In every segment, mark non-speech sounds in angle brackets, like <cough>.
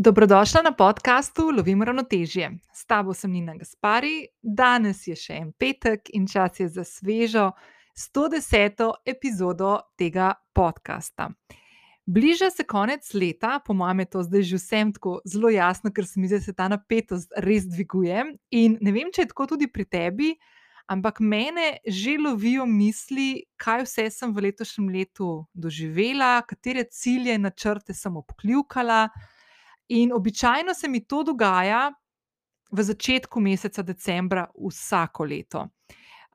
Dobrodošla na podkastu Lovim ravnotežje. S tabo sem Nina Gaspari, danes je še en petek in čas je za svežo 110. epizodo tega podcasta. Bliža se konec leta, po mojem, je to zdaj že vsem tako zelo jasno, ker se mi zdi, da se ta napetost res dviguje. In ne vem, če je tako tudi pri tebi, ampak mene že lovijo misli, kaj vse sem v letošnjem letu doživela, katere cilje in načrte sem obkljukala. In običajno se mi to dogaja v začetku meseca decembra vsako leto.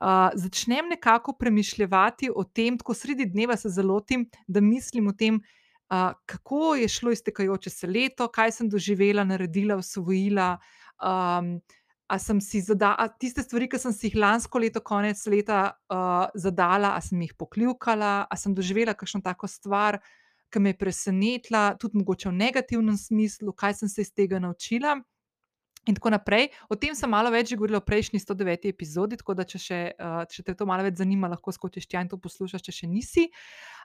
Uh, začnem nekako premišljati o tem, tako sredi dneva se zalotim, da mislim o tem, uh, kako je šlo iztekajoče se leto, kaj sem doživela, naredila, usvojila. Um, a sem si zadala tiste stvari, ki sem si jih lansko leto, konec leta, uh, zadala, a sem jih pokljukala, a sem doživela kakšno tako stvar, ki me je presenetila, tudi mogoče v negativnem smislu, kaj sem se iz tega naučila. In tako naprej. O tem sem malo več govorila v prejšnji 109. epizodi, tako da če, še, uh, če te to malo več zanima, lahko skočiš tja in to poslušaš, če še nisi.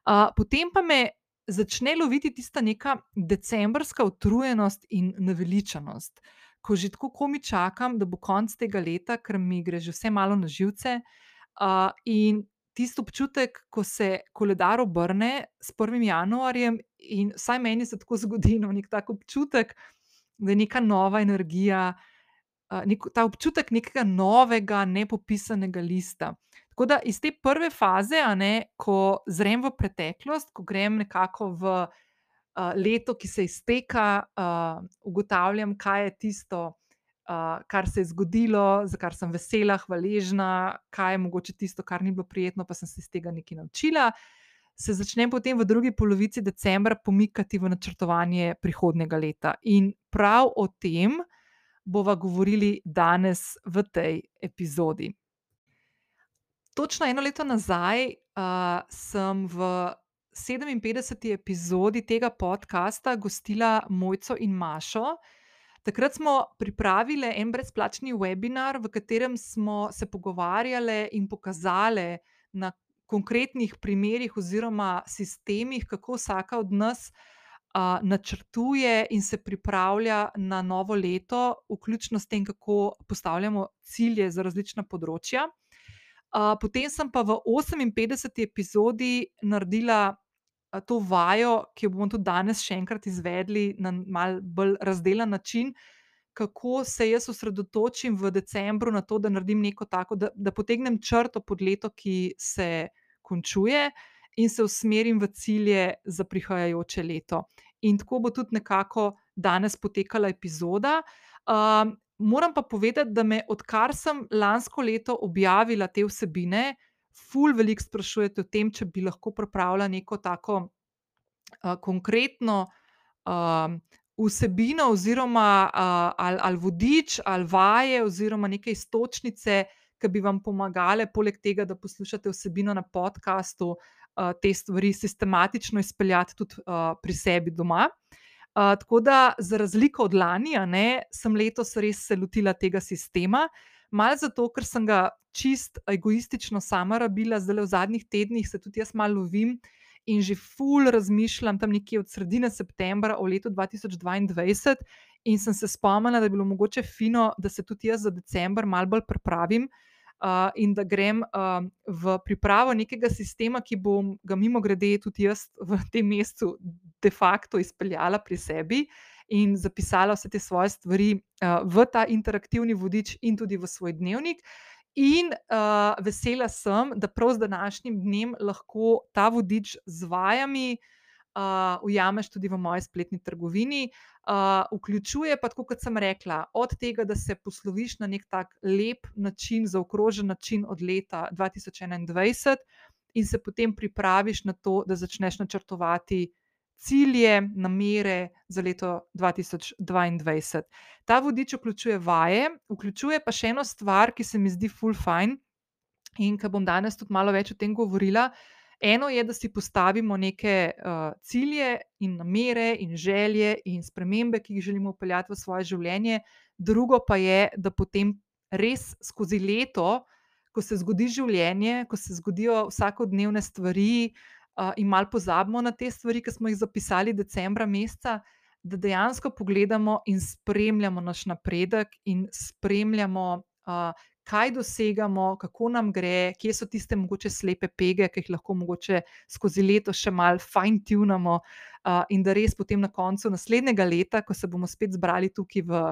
Uh, potem pa me začne loviti tista neka decembrska utrujenost in naveličanost, ko že tako komi čakam, da bo konec tega leta, ker mi gre že vse malo na živce. Uh, in tisti občutek, ko se koledar obrne s 1. januarjem, in vsaj meni se tako <laughs> zgodi, no, nek tak občutek, da je neka nova energija, nek, ta občutek nekega novega, nepopisanega lista. Tako da iz te prve faze, ne, ko zrem v preteklost, ko grem nekako v uh, leto, ki se izteka, uh, ugotavljam, kaj je tisto uh, kar se je zgodilo, za kar sem vesela, hvaležna, kaj je mogoče tisto, kar ni bilo prijetno, pa sem se iz tega nekaj naučila. Se začnem potem v drugi polovici decembra pomikati v načrtovanje prihodnega leta. In prav o tem bova govorili danes v tej epizodi. Točno eno leto nazaj uh, sem v 57. epizodi tega podcasta gostila Mojco in Mašo, uh, Takrat smo pripravili en brezplačni webinar, v katerem smo se pogovarjali in pokazali na konkretnih primerih oziroma sistemih, kako vsaka od nas uh, načrtuje in se pripravlja na novo leto, vključno s tem, kako postavljamo cilje za različna področja. Uh, potem sem pa v 58. epizodi naredila to vajo, ki jo bomo tudi danes še enkrat izvedli na malce bolj razdeljen način, kako se jaz osredotočim v decembru na to, da naredim neko tako, da, da potegnem črto pod leto, ki se končuje, in se usmerim v cilje za prihajajoče leto. In tako bo tudi nekako danes potekala epizoda. Um, moram pa povedati, da me, odkar sem lansko leto objavila te vsebine, ful veliko sprašujete o tem, če bi lahko pripravila neko tako uh, konkretno uh, vsebino, oziroma uh, ali, ali vodič, ali vaje, oziroma neke istočnice, ki bi vam pomagale, poleg tega, da poslušate vsebino na podkastu, uh, te stvari sistematično izpeljati tudi uh, pri sebi doma. Uh, tako da, za razliko od lani, ne, sem letos res se lotila tega sistema. Mal zato, ker sem ga čist egoistično sama rabila, zdaj v zadnjih tednih se tudi jaz malo lovim in že ful razmišljam tam nekje od sredine septembra o letu 2022, in sem se spomnila, da bi bilo mogoče fino, da se tudi jaz za decembr malo bolj pripravim. Uh, in da grem uh, v pripravo nekega sistema, ki bom ga mimo grede tudi jaz v tem mestu de facto izpeljala pri sebi, in zapisala vse te svoje stvari uh, v ta interaktivni vodič in tudi v svoj dnevnik. In uh, vesela sem, da prav z današnjim dnem lahko ta vodič z vajami uh, ujameš tudi v moji spletni trgovini. Uh, vključuje pa, kot sem rekla, od tega, da se posloviš na nek tak lep način, zaokrožen način od leta 2021, in se potem pripraviš na to, da začneš načrtovati cilje, namere za leto 2022. Ta vodič vključuje vaje, vključuje pa še eno stvar, ki se mi zdi full fine in ki bom danes tudi malo več o tem govorila. Eno je, da si postavimo neke uh, cilje in namere in želje in spremembe, ki jih želimo upeljati v svoje življenje, drugo pa je, da potem res skozi leto, ko se zgodi življenje, ko se zgodijo vsakodnevne stvari, uh, in malo pozabimo na te stvari, ki smo jih zapisali decembra meseca, da dejansko pogledamo in spremljamo naš napredek, in spremljamo, uh, kaj dosegamo, kako nam gre, kje so tiste mogoče slepe pege, ki jih lahko mogoče skozi leto še malo fine-tunamo, uh, in da res potem na koncu naslednjega leta, ko se bomo spet zbrali tukaj v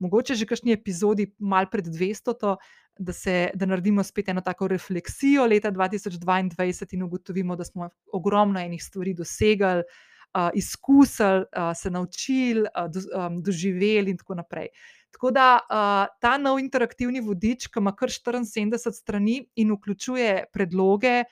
mogoče že kakšni epizodi, malo pred 200. Da, se, da naredimo spet eno tako refleksijo leta 2022 in ugotovimo, da smo ogromno enih stvari dosegli, uh, izkusili, uh, se naučili, uh, do, um, doživeli, in tako naprej. Tako da uh, ta nov interaktivni vodič, ki ima kar 74 strani in vključuje predloge,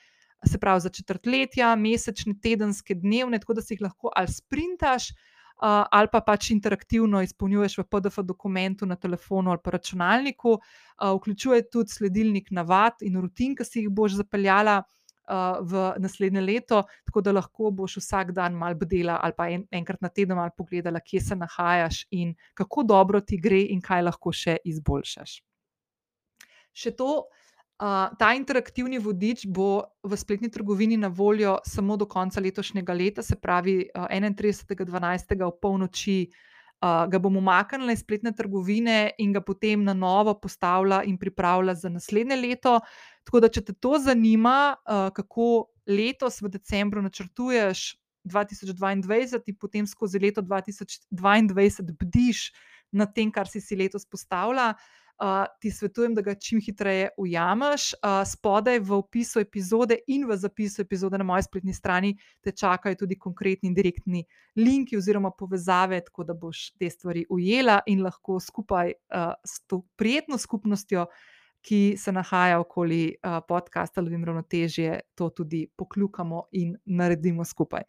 se pravi za četrtletja, mesečne, tedenske, dnevne, tako da si jih lahko ali sprintaš. Uh, ali pa pač interaktivno izpolnjuješ v PDF dokumentu na telefonu ali pa računalniku, uh, vključuje tudi sledilnik navad in rutin, ki si jih boš zapeljala uh, v naslednje leto, tako da lahko boš vsak dan mal bdela ali pa en, enkrat na teden mal pogledala, kje se nahajaš in kako dobro ti gre in kaj lahko še izboljšaš. Še to, uh, ta interaktivni vodič bo v spletni trgovini na voljo samo do konca letošnjega leta, se pravi uh, 31.12. v polnoči. Uh, ga bomo umaknili iz spletne trgovine in ga potem na novo postavila in pripravila za naslednje leto. Tako da, če te to zanima, uh, kako letos v decembru načrtuješ 2022 in potem skozi leto 2022 bdiš nad tem, kar si si letos postavila, uh, ti svetujem, da ga čim hitreje ujameš. Uh, spodaj v opisu epizode in v zapisu epizode na moji spletni strani te čakajo tudi konkretni in direktni linki oziroma povezave, tako da boš te stvari ujela in lahko skupaj uh, s to prijetno skupnostjo. Ki se nahaja okoli uh, podcasta Lovim Ravnotežje, to tudi pokljukamo in naredimo skupaj.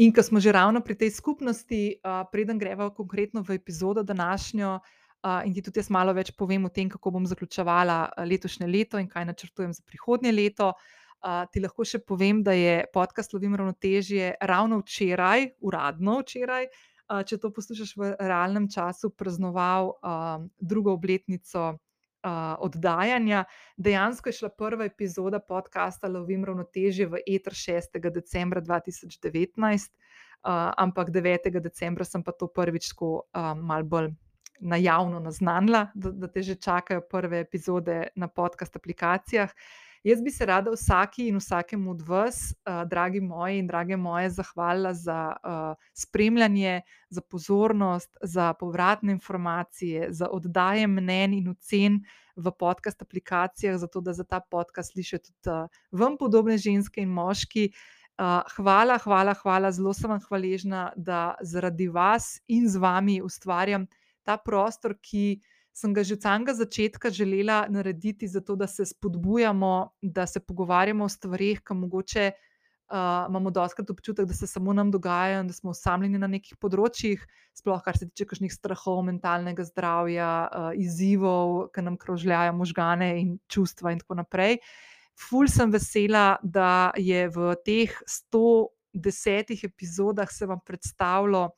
In ko smo že ravno pri tej skupnosti, uh, preden greva konkretno v epizodo današnjo, uh, in ti tudi jaz malo več povem o tem, kako bom zaključovala letošnje leto in kaj načrtujem za prihodnje leto. Uh, ti lahko še povem, da je podcast Lovim ravnotežje ravno včeraj, uradno včeraj, uh, če to poslušaš v realnem času, praznoval uh, drugo obletnico uh, oddajanja. Dejansko je šla prva epizoda podcasta Lovim ravnotežje v eter 6. decembra 2019, uh, ampak 9. decembra sem pa to prvič tako uh, mal bolj na javno naznanila, da, da te že čakajo prve epizode na podcast aplikacijah. Jaz bi se rada vsaki in vsakemu od vas, uh, dragi moji in drage moje, zahvalila za uh, spremljanje, za pozornost, za povratne informacije, za oddaje mnen in ocen v podcast aplikacijah, zato da za ta podcast slišijo tudi uh, vam podobne ženske in moški. Uh, hvala, hvala, hvala, zelo sem vam hvaležna, da zaradi vas in z vami ustvarjam ta prostor, ki sem ga že od samega začetka želela narediti, zato da se spodbujamo, da se pogovarjamo o stvarih, ki mogoče uh, imamo doskrat občutek, da se samo nam dogajajo in da smo osamljeni na nekih področjih, sploh kar se tiče kakšnih strahov, mentalnega zdravja, uh, izzivov, ki nam krožljajo možgane in čustva in tako naprej. Ful sem vesela, da je v teh 110 epizodah se vam predstavilo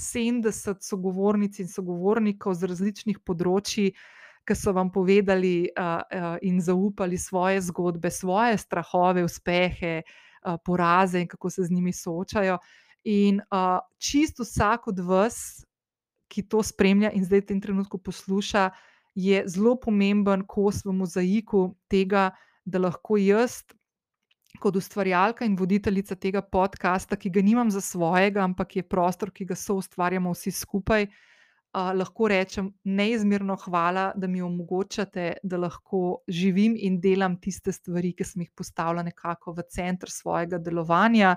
70 sogovornic in sogovornikov z različnih področji, ki so vam povedali uh, uh, in zaupali svoje zgodbe, svoje strahove, uspehe, uh, poraze in kako se z njimi soočajo. In uh, čisto vsak od vas, ki to spremlja in zdaj v tem trenutku posluša, je zelo pomemben kos v mozaiku tega, da lahko jaz kot ustvarjalka in voditeljica tega podcasta, ki ga nimam za svojega, ampak je prostor, ki ga so ustvarjamo vsi skupaj, uh, lahko rečem neizmerno hvala, da mi omogočate, da lahko živim in delam tiste stvari, ki sem jih postavila nekako v center svojega delovanja.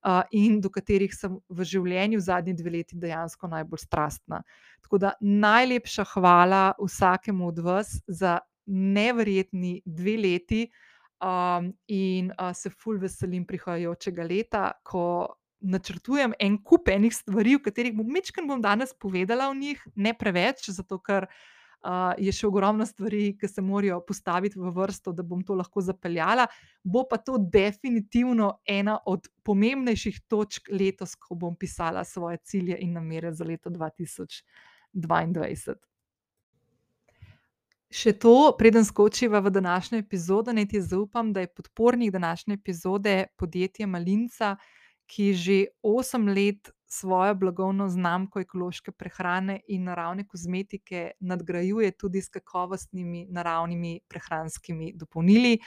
Uh, in do katerih sem v življenju v zadnjih dveh letih dejansko najbolj strastna. Tako da najlepša hvala vsakemu od vas za neverjetni dve leti, uh, Um, in uh, se ful veselim prihajajočega leta, ko načrtujem en kup enih stvari, o katerih bom večkrat bom danes povedala, o njih ne preveč, zato ker uh, je še ogromno stvari, ki se morajo postaviti v vrsto, da bom to lahko zapeljala. Bo pa to definitivno ena od pomembnejših točk letos, ko bom pisala svoje cilje in namere za leto 2022. Še to, preden skočiva v današnjo epizodo, naj ti zaupam, da je podpornik današnje epizode podjetje Malinca, ki že osem let svojo blagovno znamko ekološke prehrane in naravne kozmetike nadgrajuje tudi s kakovostnimi naravnimi prehranskimi dopolnili.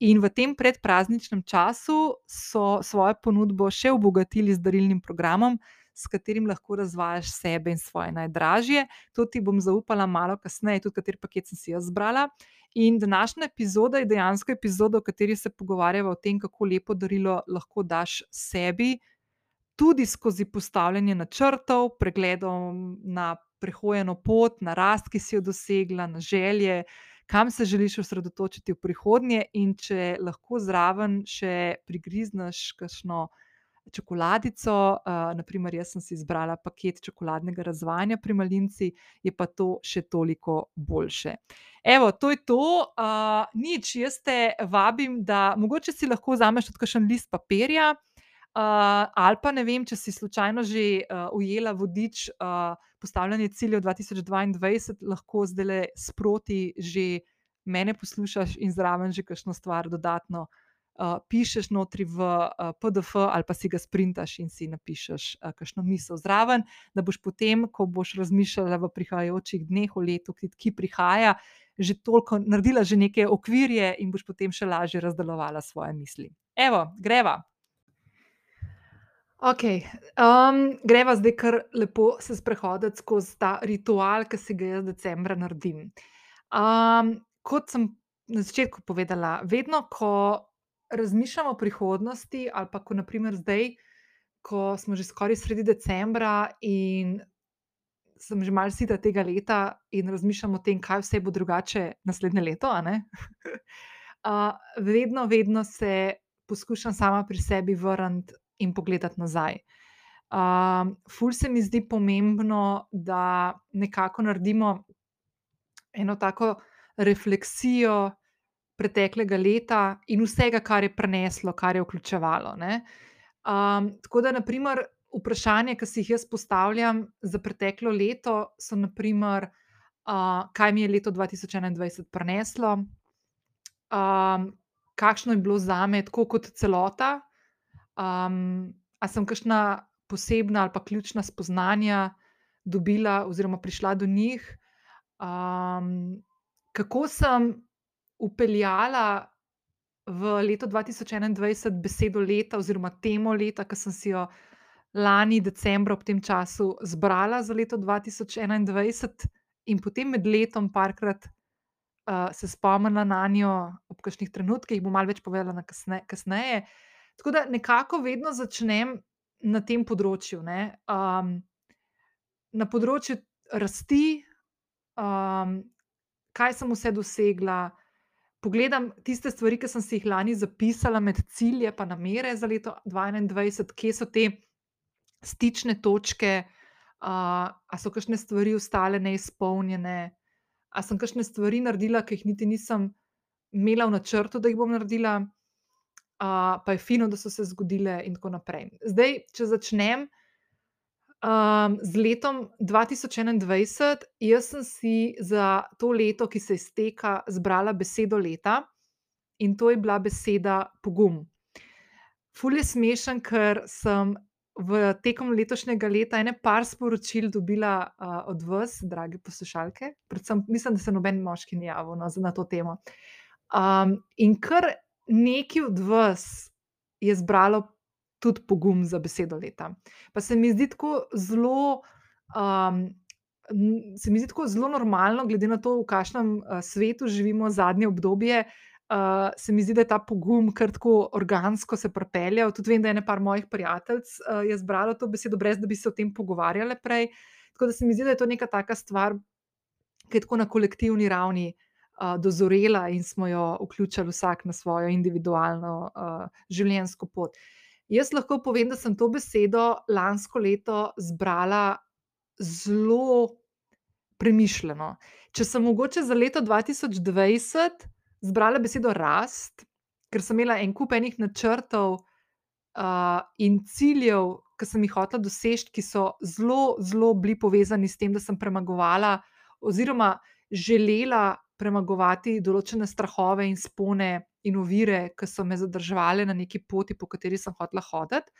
In v tem predprazničnem času so svojo ponudbo še obogatili z darilnim programom, s katerim lahko razvajaš sebe in svoje najdražje. To ti bom zaupala malo kasneje, tudi kateri paket sem si jaz zbrala. In današnja epizoda je dejansko epizoda, v kateri se pogovarjamo o tem, kako lepo darilo lahko daš sebi, tudi skozi postavljanje načrtov, pregledom na prehojeno pot, na rast, ki si jo dosegla, na želje, kam se želiš osredotočiti v prihodnje, in če lahko zraven še prigrizneš kakšno čokoladico, uh, naprimer, jaz sem si izbrala paket čokoladnega razvajanja pri Malinci, je pa to še toliko boljše. Evo, to je to, uh, nič, jaz te vabim, da mogoče si lahko vzameš tudi kakšen list papirja. Uh, ali pa ne vem, če si slučajno že uh, ujela vodič uh, postavljanje ciljev 2022, lahko zdaj le sproti že mene poslušaš in zraven že kakšno stvar dodatno uh, uh, pišeš notri v uh, PDF ali pa si ga sprintaš in si napišeš uh, kakšno misel zraven, da boš potem, ko boš razmišljala v prihajajočih dneh, o letu, ki, ki prihaja, že toliko naredila, že neke okvirje in boš potem še lažje razdelovala svoje misli. Evo, greva. Ok, um, greva zdaj kar lepo se sprehoditi skozi ta ritual, ki si ga jaz decembra naredim. Um, kot sem na začetku povedala, vedno, ko razmišljam o prihodnosti, ali pa ko naprimer zdaj, ko smo že skoraj sredi decembra in sem že malo sita tega leta in razmišljam o tem, kaj vse bo drugače naslednje leto. uh, <laughs> vedno, vedno se poskušam sama pri sebi vrniti in pogledati nazaj. Um, ful se mi zdi pomembno, da nekako naredimo eno tako refleksijo, preteklega leta in vsega, kar je preneslo, kar je vključevalo. Um, tako da, naprimer, vprašanje, ki si jih jaz postavljam za preteklo leto, so, naprimer, uh, kaj mi je leto 2021 preneslo, um, kakšno je bilo za me, tako kot celota, um, ali sem kakšna posebna ali pa ključna spoznanja dobila, oziroma prišla do njih. Um, kako sem upeljala v leto 2021 besedo leta, oziroma temo leta, ki sem si jo lani decembra ob tem času zbrala za leto 2021, in potem med letom parkrat uh, se spomnila na njo ob kakšnih trenutkih, bom malo več povedala kasne, kasneje. Tako da nekako vedno začnem na tem področju, um, na področju rasti, um, kaj sem vse dosegla pogledam tiste stvari, ki sem si jih lani zapisala med cilje in namere za leto 2021, kje so te stične točke, uh, ali so kakšne stvari ostale neizpolnjene, ali sem kakšne stvari naredila, ki jih niti nisem imela v načrtu, da jih bom naredila, uh, pa je fino, da so se zgodile, in tako naprej. Zdaj, če začnem. Um, z letom 2021, jaz sem si za to leto, ki se izteka, zbrala besedo leta in to je bila beseda pogum. Ful je smešen, ker sem v tekom letošnjega leta ene par sporočil dobila uh, od vas, drage poslušalke, predvsem mislim, da se noben moški ni javil no, na to temo. Um, in kar neki od vas je zbralo tudi pogum za besedo leta. Pa se mi zdi tako zelo. Um, Se mi zdi tako zelo normalno, glede na to, v kakšnem uh, svetu živimo zadnje obdobje. Uh, se mi zdi, da je ta pogum kar tako organsko se propeljal. Tudi vem, da je nekaj mojih prijateljev uh, zbralo to besedo, brez da bi se o tem pogovarjali prej. Tako da se mi zdi, da je to neka taka stvar, ki je tako na kolektivni ravni uh, dozorela in smo jo vključili vsak na svojo individualno uh, življenjsko pot. Uh, Jaz lahko povem, da sem to besedo lansko leto zbrala zelo premišljeno. Če sem mogoče za leto 2020 zbrala besedo rast, ker sem imela en kup enih načrtov uh, in ciljev, ki sem jih hotela doseči, ki so zelo, zelo bili povezani s tem, da sem premagovala oziroma želela premagovati določene strahove in spone in ovire, ki so me zadrževale na neki poti, po kateri sem hotela hoditi.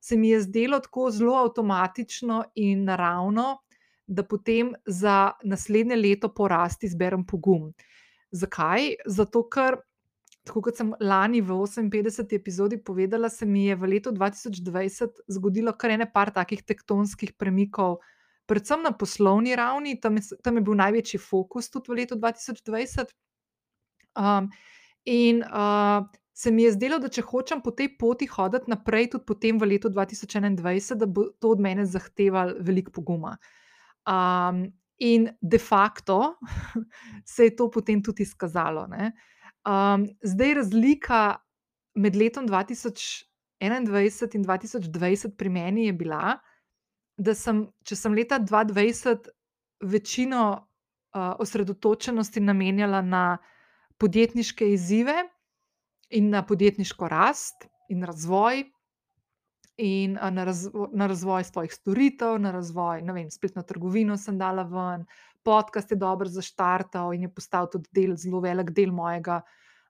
se mi je zdelo tako zelo avtomatično in naravno, da potem za naslednje leto po rasti zberem pogum. Zakaj? Zato, ker, tako kot sem lani v 58. epizodi povedala, se mi je v letu 2020 zgodilo kar ene par takih tektonskih premikov, predvsem na poslovni ravni, tam je, tam je bil največji fokus tudi v letu 2020. Um, in uh, se mi je zdelo, da če hočem po tej poti hoditi naprej, tudi potem v letu 2021, da bo to od mene zahtevalo veliko poguma. Um, in de facto <laughs> se je to potem tudi izkazalo. Um, zdaj, razlika med letom 2021 in 2020 pri meni je bila, da sem, če sem leta 2020 večino uh, osredotočenosti namenjala na podjetniške izzive, in na podjetniško rast in razvoj, in na, razvo na razvoj svojih storitev, na razvoj, ne vem, spletno trgovino sem dala ven, podcast je dobro zaštartal in je postal tudi del, zelo velik del mojega,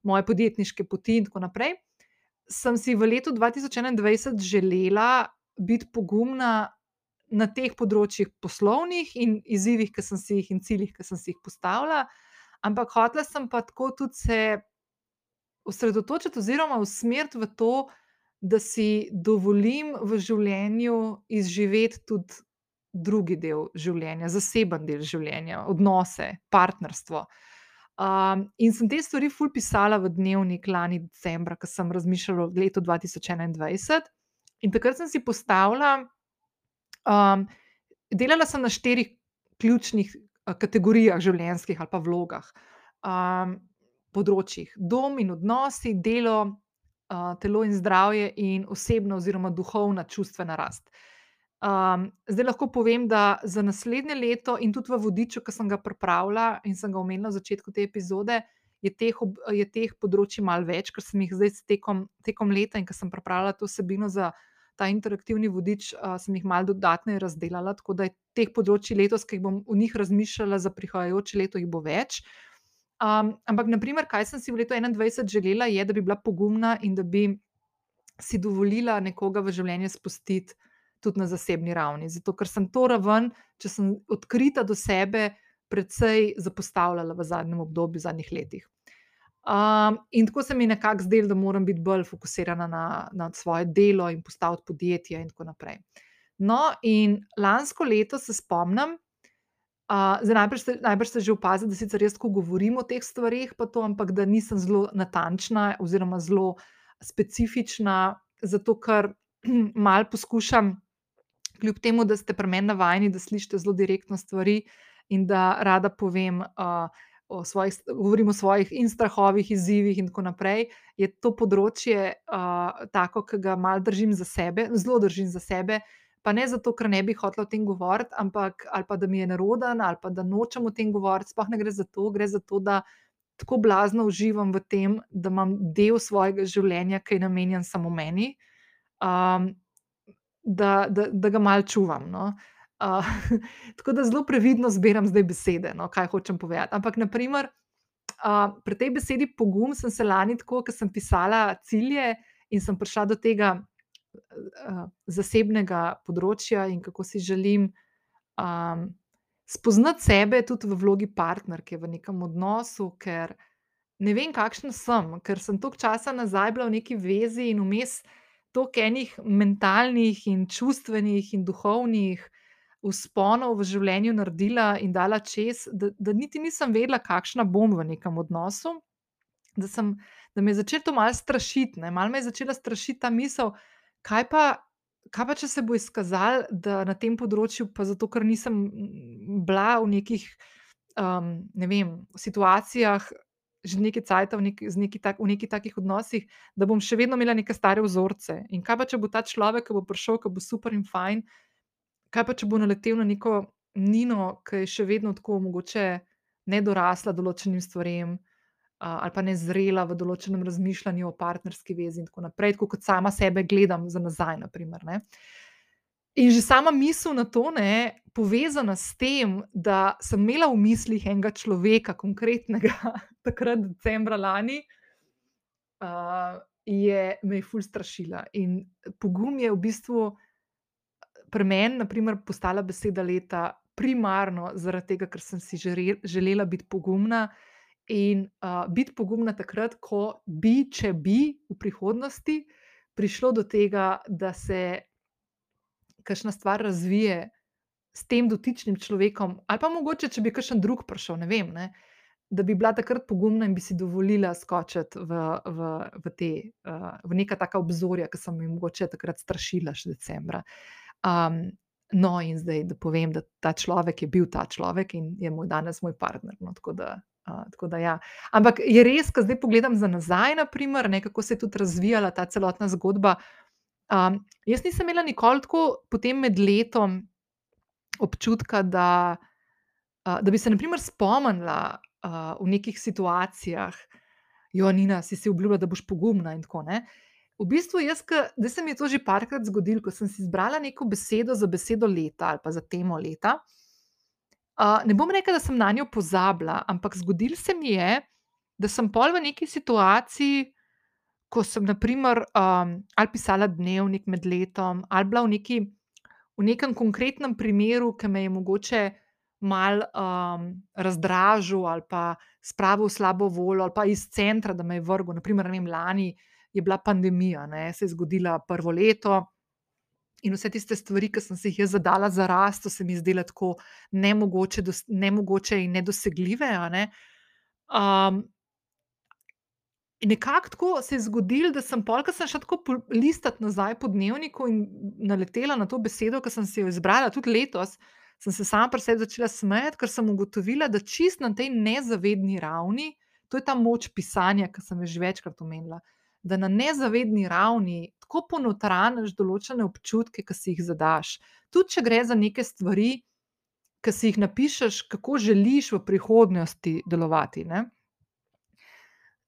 moje podjetniške poti in tako naprej. Sem si v letu 2021 želela biti pogumna na teh področjih poslovnih in izzivih, ki sem si jih in ciljih, ki sem si jih postavila, ampak hotela sem pa tako tudi se osredotočiti oziroma usmeriti v to, da si dovolim v življenju izživeti tudi drugi del življenja, zaseben del življenja, odnose, partnerstvo. Um, in sem te stvari ful pisala v dnevnik lani decembra, ko sem razmišljala o letu 2021. In takrat sem si postavila, um, delala sem na štirih ključnih kategorijah življenjskih ali pa vlogah. Um, področjih: dom in odnosi, delo, uh, telo in zdravje, in osebna oziroma duhovna čustvena rast. Um, zdaj lahko povem, da za naslednje leto, in tudi v vodiču, ki sem ga pripravila in sem ga omenila na začetku te epizode, je teh, je teh področji malo več, ker sem jih zdaj tekom, tekom leta in ker sem pripravila to vsebino za ta interaktivni vodič, sem jih malo dodatno razdelila. Tako da je teh področji letos, ki bom o njih razmišljala za prihajajoče leto, jih bo več. Um, ampak, naprimer, kaj sem si v letu 2021 želela, je, da bi bila pogumna in da bi si dovolila nekoga v življenje spustiti tudi na zasebni ravni. Zato, ker sem to raven, če sem odkrita do sebe, precej zapostavljala v zadnjem obdobju, v zadnjih letih. Um, in tako se mi je nekako zdelo, da moram biti bolj fokusirana na, na svoje delo in postaviti podjetje, in tako naprej. No, in lansko leto se spomnim, Uh, zdaj, najbrž, ste, najbrž ste že opazili, da sicer jaz tako govorim o teh stvarih, to, ampak da nisem zelo natančna oziroma zelo specifična, zato ker <clears throat> mal poskušam, kljub temu, da ste pri meni navajeni, da slišite zelo direktno stvari in da rada povem. Uh, O svojih, govorim o svojih in strahovih, izzivih, in tako naprej. Je to področje uh, tako, ki ga malo držim za sebe, zelo držim za sebe, pa ne zato, ker ne bi hotel o tem govoriti, ampak ali pa da mi je neroden, ali pa da nočem o tem govoriti. Sploh ne gre za to, gre za to, da tako blazno uživam v tem, da imam del svojega življenja, ki je namenjen samo meni, um, da, da, da ga mal čuvam. No. Uh, <laughs> tako da zelo previdno zbiram zdaj besede, no, kaj hočem povedati. Ampak, naprimer, uh, pri tej besedi pogum sem se lani, ko sem pisala cilje in sem prišla do tega, uh, zasebnega področja in kako si želim um, spoznati sebe tudi v vlogi partnerke v nekem odnosu, ker ne vem, kakšna sem, ker sem toliko časa nazaj bila v neki vezi in vmes toliko enih mentalnih in čustvenih in duhovnih. Vzponov v življenju naredila in dala čez, da, da niti nisem vedela, kakšna bom v nekem odnosu. Da, sem, da me je začelo to malo strašiti, malo me je začela strašiti ta misel, Kaj pa, kaj pa, če se bo izkazalo, da na tem področju, pa zato, ker nisem bila v nekih um, ne vem, situacijah, že nekaj časa v, neki, neki tak, v nekih takih odnosih, da bom še vedno imela neke stare vzorce. In kaj pa, če bo ta človek, ki bo prišel, ki bo super in fajn, kaj pa, če bo naletel na neko Nino, ki je še vedno tako mogoče nedorasla določenim stvarem ali pa ne zrela v določenem razmišljanju o partnerski vezi, in tako naprej, tako kot sama sebe gledam za nazaj. Naprimer, in že sama misel na to, ne, povezana s tem, da sem imela v mislih enega človeka, konkretnega, <laughs> takrat decembra lani, uh, je me je ful strašila. In pogum je v bistvu pri meni, naprimer, postala beseda leta, primarno zaradi tega, ker sem si želela biti pogumna. In uh, biti pogumna takrat, ko bi, če bi v prihodnosti prišlo do tega, da se kakšna stvar razvije s tem dotičnim človekom, ali pa mogoče, če bi kakšen drug prišel, ne vem, ne, da bi bila takrat pogumna in bi si dovolila skočiti v, v, v, te, uh, v neka taka obzorja, ki sem jih mogoče takrat strašila še decembra. Um, no, in zdaj, da povem, da ta človek je bil ta človek in je moj danes moj partner. No, tako da, uh, tako da ja. Ampak je res, ko zdaj pogledam za nazaj, naprimer, ne, kako se je tudi razvijala ta celotna zgodba. Um, jaz nisem imela nikoli tako potem med letom občutka, da, uh, da bi se, naprimer, spomnila uh, v nekih situacijah, Joanina, si si obljubila, da boš pogumna in tako naprej. V bistvu, jaz, da se mi je to že parkrat zgodilo, ko sem si izbrala neko besedo za besedo leta ali pa za temo leta. Uh, ne bom rekla, da sem na njo pozabila, ampak zgodilo se mi je, da sem pol v neki situaciji, ko sem, naprimer, um, ali pisala dnevnik med letom, ali bila v, neki, v nekem konkretnem primeru, ki me je mogoče malo um, razdražil ali pa spravil v slabo voljo, ali pa iz centra, da me je vrgel. Naprimer, ne vem, lani je bila pandemija, ne, se je zgodila prvo leto. In vse tiste stvari, ki sem si jih zadala za rast, so se mi zdele tako nemogoče, dos, nemogoče in nedosegljive. Ne. Um, in nekako tako se je zgodilo, da sem polk, sem šla tako listati nazaj po dnevniku in naletela na to besedo, ki sem si jo izbrala tudi letos. Sem se sama pri sebi začela smejati, ker sem ugotovila, da čist na tej nezavedni ravni, to je ta moč pisanja, ki sem jo že večkrat omenila da na nezavedni ravni tako ponotraniš določene občutke, ki si jih zadaš. Tudi če gre za neke stvari, ki si jih napišeš, kako želiš v prihodnosti delovati. Ne?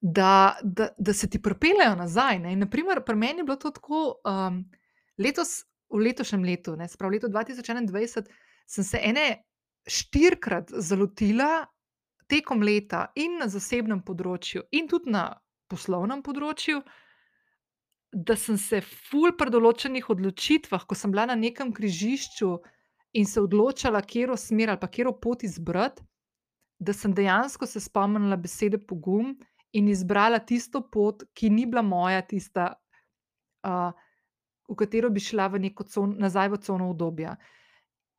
Da, da, da se ti pripeljejo nazaj. Ne? In naprimer, pri meni je bilo to tako, um, letos, v letošnjem letu, ne, spravo leto 2021, sem se ene štirikrat zalotila tekom leta in na zasebnem področju, in tudi na poslovnem področju, da sem se ful pri določenih odločitvah, ko sem bila na nekem križišču in se odločala, kje smer ali kje pot izbrati, da sem dejansko se spomnila besede pogum in izbrala tisto pot, ki ni bila moja, tista, uh, v katero bi šla v con, nazaj v cono obdobja.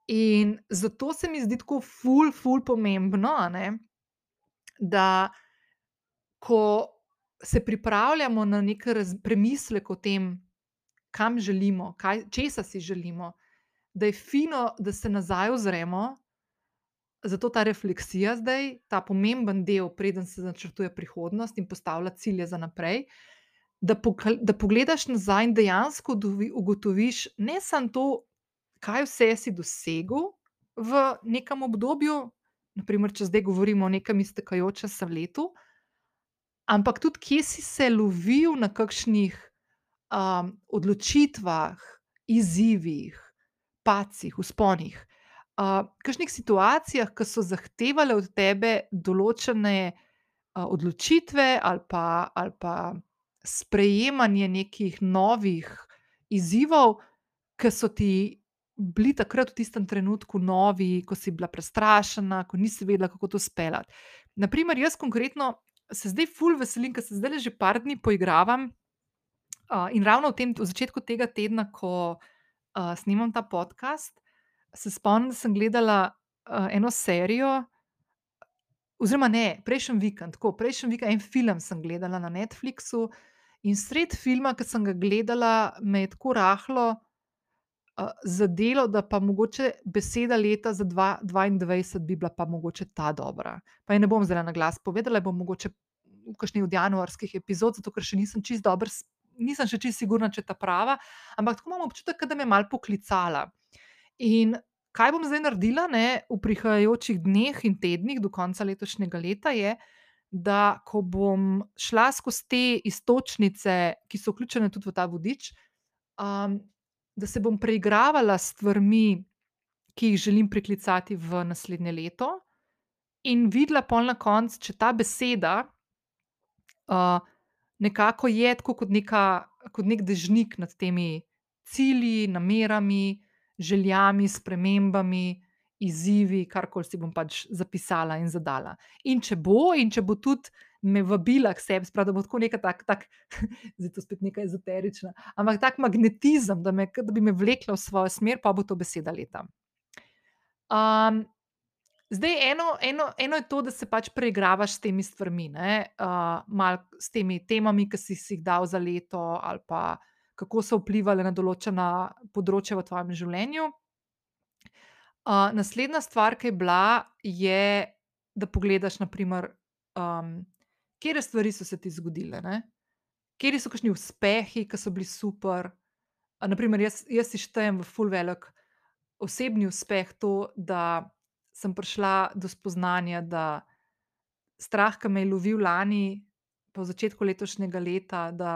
In zato se mi zdi tako ful, ful pomembno, ne, da ko se pripravljamo na nek premislek o tem, kam želimo, kaj, česa si želimo, da je fino, da se nazaj ozremo. Zato ta refleksija zdaj, ta pomemben del, preden se načrtuje prihodnost in postavlja cilje za naprej. Da, da pogledaš nazaj in dejansko ugotoviš ne samo to, kaj vse si dosegel v nekem obdobju, naprimer, če zdaj govorimo o nekem iztekajočem letu, ampak tudi, kje si se lovil na kakšnih um, odločitvah, izzivih, pacih, usponih, uh, kakšnih situacijah, ki so zahtevale od tebe določene uh, odločitve ali pa, ali pa sprejemanje nekih novih izzivov, ki so ti. Bili takrat v tistem trenutku novi, ko si bila prestrašena, ko nisi vedela, kako to speljati. Naprimer, jaz konkretno se zdaj ful veselim, ker se zdaj že par dni poigravam. Uh, in ravno v, tem, v začetku tega tedna, ko uh, snimam ta podcast, se spomnim, da sem gledala uh, eno serijo, oziroma ne, prejšnji vikend, tako prejšnji vikend, en film sem gledala na Netflixu. In sred filma, ki sem ga gledala, me je tako rahlo zadelo, da pa mogoče beseda leta za 2022 bi bila pa mogoče ta dobra. Pa je ne bom zdaj na glas povedala, bom mogoče v kakšni od januarskih epizod, zato ker še nisem čist dober, nisem še čist sigurna, če ta prava, ampak tako imam občutek, da me je mal poklicala. In kaj bom zdaj naredila ne, v prihajajočih dneh in tednih do konca letošnjega leta je, da ko bom šla skozi te istočnice, ki so vključene tudi v ta vodič, um, da se bom preigravala s stvarmi, ki jih želim priklicati v naslednje leto, in videla pol na koncu, če ta beseda uh, nekako je tako kot, neka, kot nek dežnik nad temi cilji, namerami, željami, spremembami, izzivi, karkoli si bom pač zapisala in zadala. In če bo, in če bo tudi me vabila k sebi, sprav, da bo tako neka tak, tak, <laughs> zdaj to spet neka ezoterična, ampak tak magnetizem, da, me, da bi me vlekla v svojo smer, pa bo to beseda leta. Um, zdaj, eno, eno, eno je to, da se pač preigravaš s temi stvarmi, uh, malo s temi temami, ki si, si jih dal za leto, ali pa kako so vplivali na določena področja v tvojem življenju. Uh, naslednja stvar, ki je bila, je, da pogledaš, naprimer, um, katere stvari so se ti zgodile, kateri so kakšni uspehi, ki so bili super. Uh, naprimer, jaz, jaz si štejem v full velik osebni uspeh to, da sem prišla do spoznanja, da strah, ki me je lovil lani, v začetku letošnjega leta, da,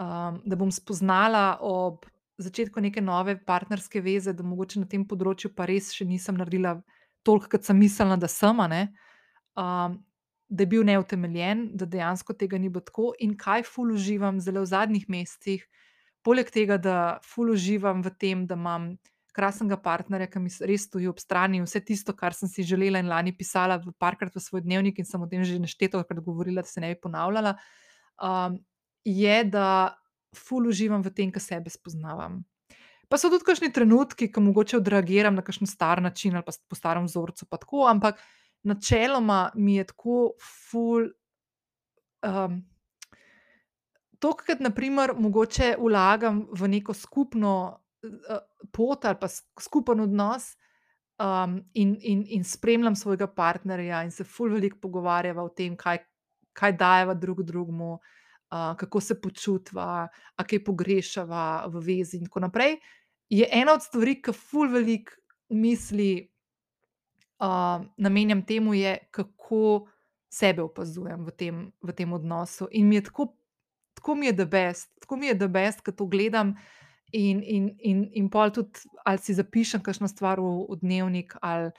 um, da bom spoznala ob začetku neke nove partnerske veze, da mogoče na tem področju pa res še nisem naredila toliko, kot sem mislila, da sem, um, da je bil neutemeljen, da dejansko tega ni bilo tako, in kaj ful uživam zelo v zadnjih mesecih, poleg tega, da ful uživam v tem, da imam krasnega partnerja, ki mi res stoji ob strani vse tisto, kar sem si želela in lani pisala, parkrat v svoj dnevnik in sem o tem že nešteto krat govorila, da se ne bi ponavljala. Um, je, da ful uživam v tem, kar sebe spoznavam. Pa so tudi kakšni trenutki, ko mogoče odreagiram na kakšen star način ali pa po starem vzorcu, pa tako, ampak načeloma mi je tako ful. Um, To, kar naprimer mogoče vlagam v neko skupno uh, pot ali pa skupen odnos, um, in, in, in spremljam svojega partnerja, in se ful veliko pogovarjava o tem, kaj, kaj dajeva drug drugemu, uh, kako se počutva, a kaj pogrešava v vezi, in tako naprej, je ena od stvari, ki ful velik misli namenjam temu, je, kako sebe opazujem v tem, v tem odnosu. In mi je tako, tako mi je the best, tako mi je the best, ko to gledam. In, in, in, in pol tudi, ali si zapišem kakšno stvar v, v dnevnik, ali,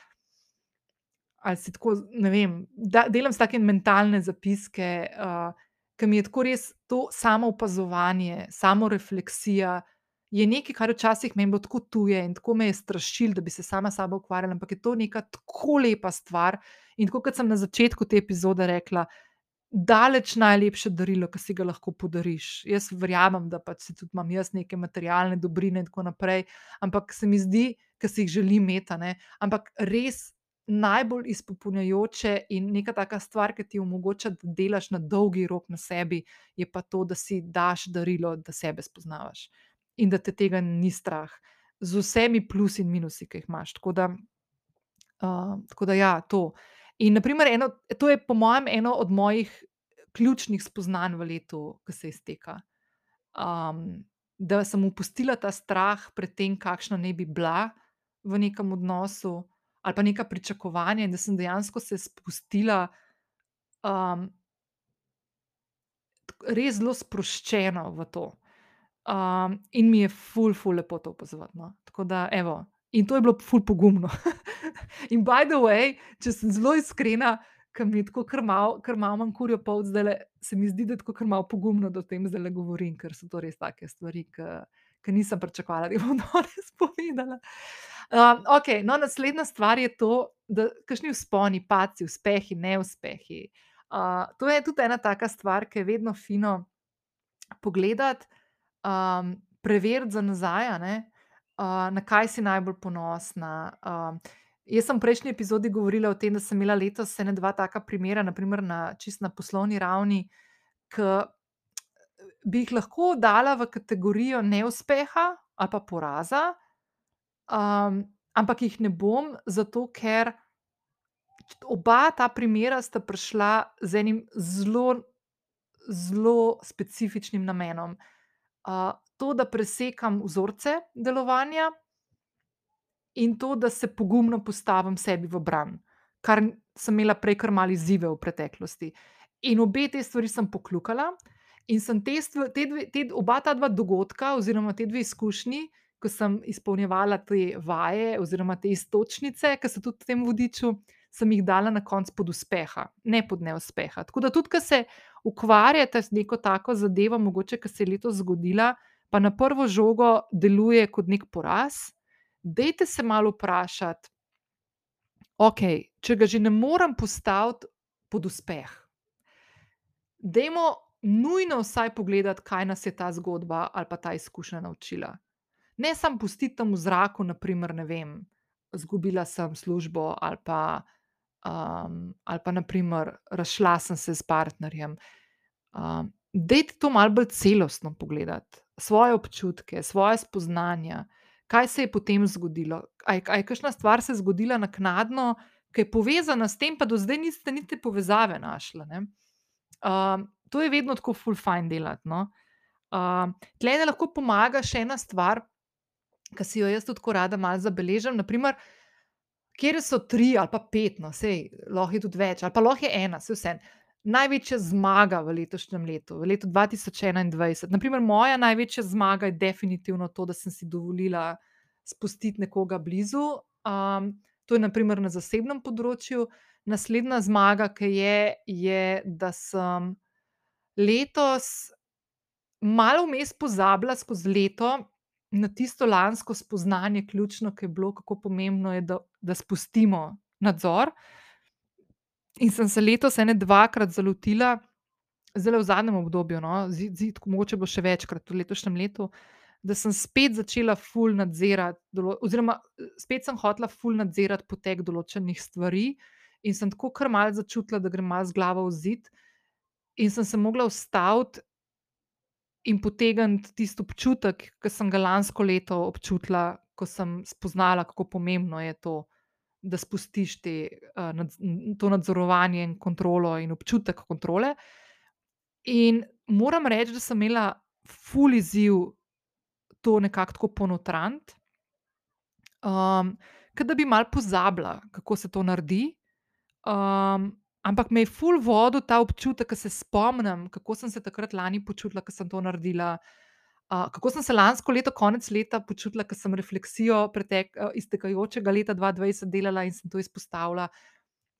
ali si tako, ne vem, da, delam s takimi mentalne zapiske. Uh, ki mi je tako res to samo opazovanje, samo refleksija. Je nekaj, kar včasih meni bilo tako tuje in tako me je strašil, da bi se sama sabo ukvarjala, ampak je to neka tako lepa stvar. In kot sem na začetku te epizode rekla, daleč najlepše darilo, ki si ga lahko podariš. Jaz verjamem, da pač tudi imam jaz neke materialne dobrine in tako naprej, ampak se mi zdi, da si jih želim imeti. Ampak res najbolj izpopolnjujoče in neka taka stvar, ki ti omogoča, da delaš na dolgi rok na sebi, je pa to, da si daš darilo, da sebe spoznavaš in da te tega ni strah, z vsemi plusi in minusi, ki jih imaš. Tako da, uh, tako da ja, to. In, naprimer, eno, to je, po mojem, eno od mojih ključnih spoznanj v letu, ki se izteka. Um, da sem upustila ta strah pred tem, kakšna ne bi bila v nekem odnosu ali pa neka pričakovanja, in da sem dejansko se spustila um, res zelo sproščeno v to. Um, in mi je ful, ful, lepo to opazovati. No? Tako da, evo, in to je bilo ful pogumno. <laughs> in by the way, če sem zelo iskrena, ker mi je tako krmal, ker imam kurjo pot, zdaj se mi zdi, da je tako krmal pogumno, da o tem zdaj govorim, ker so to res take stvari, ki nisem pričakovala, da bom <laughs> danes povedala. Um, okay, no, naslednja stvar je to, da kakšni vzponi, paci, uspehi, neuspehi. Uh, to je tudi ena taka stvar, ki je vedno fino pogledati, um, preveriti za nazaj, uh, na kaj si najbolj ponosna. Um, jaz sem v prejšnji epizodi govorila o tem, da sem imela letos ena dva taka primera, naprimer na čist na poslovni ravni, ki bi jih lahko dala v kategorijo neuspeha ali pa poraza. Um, ampak jih ne bom, zato ker oba ta primera sta prišla z enim zelo, zelo specifičnim namenom. Uh, to, da presekam vzorce delovanja, in to, da se pogumno postavim sebi v bran, kar sem imela prej kar mali zive v preteklosti. In obe te stvari sem poklukala, in sem te, te, dve, te oba ta dva dogodka, oziroma te dve izkušnji, ko sem izpolnjevala te vaje oziroma te istočnice, ki so tudi v tem vodiču, sem jih dala na koncu pod uspeha, ne pod neuspeha. Tako da tudi, ko se ukvarjate z neko tako zadevo, mogoče, ki se je letos zgodila, pa na prvo žogo deluje kot nek poraz, dejte se malo vprašati, ok, če ga že ne morem postaviti pod uspeh. Dajmo nujno vsaj pogledati, kaj nas je ta zgodba ali pa ta izkušnja naučila. Ne samo pustiti tam v zraku, naprimer, ne vem, izgubila sem službo ali pa, um, ali pa naprimer, razšla sem se s partnerjem. Um, Dajte to malo bolj celostno pogledati, svoje občutke, svoje spoznanja, kaj se je potem zgodilo. Ali je kakšna stvar se zgodila naknadno, ki je povezana s tem, pa do zdaj niste niti povezave našli. Um, to je vedno tako full fine delati. No? Um, Tleh lahko pomaga še ena stvar, ki si jo jaz tudi rada malo zabeležim. Naprimer, kjer so tri ali pa pet, no, sej, lahko je tudi več, ali pa lahko je ena, vse vse. Največja zmaga v letošnjem letu, v letu 2021. Naprimer, moja največja zmaga je definitivno to, da sem si dovolila spustiti nekoga blizu. Um, to je naprimer na zasebnem področju. Naslednja zmaga, ki je, je, da sem letos malo vmes pozabila skozi leto na tisto lansko spoznanje, ključno, ki je bilo, kako pomembno je, da, da spustimo nadzor. In sem se letos ene dvakrat zalotila, zelo v zadnjem obdobju, no, zid, mogoče bo še večkrat v letošnjem letu, da sem spet začela ful nadzirati, oziroma spet sem hotela ful nadzirati potek določenih stvari, in sem tako kar mal začutila, da grem mal z glavo v zid, in sem se mogla ustaviti in potegniti tisti občutek, ki sem ga lansko leto občutila, ko sem spoznala, kako pomembno je to da spustiš te, uh, to nadzorovanje in kontrolo in občutek kontrole. In moram reči, da sem imela ful izziv to nekako tako ponotrant, um, da bi mal pozabila, kako se to naredi. Um, ampak me je ful vodil ta občutek, da se spomnim, kako sem se takrat lani počutila, ko sem to naredila. Uh, kako sem se lansko leto, konec leta, počutila, ko sem refleksijo pretek, uh, iztekajočega leta 2020 delala in sem to izpostavila.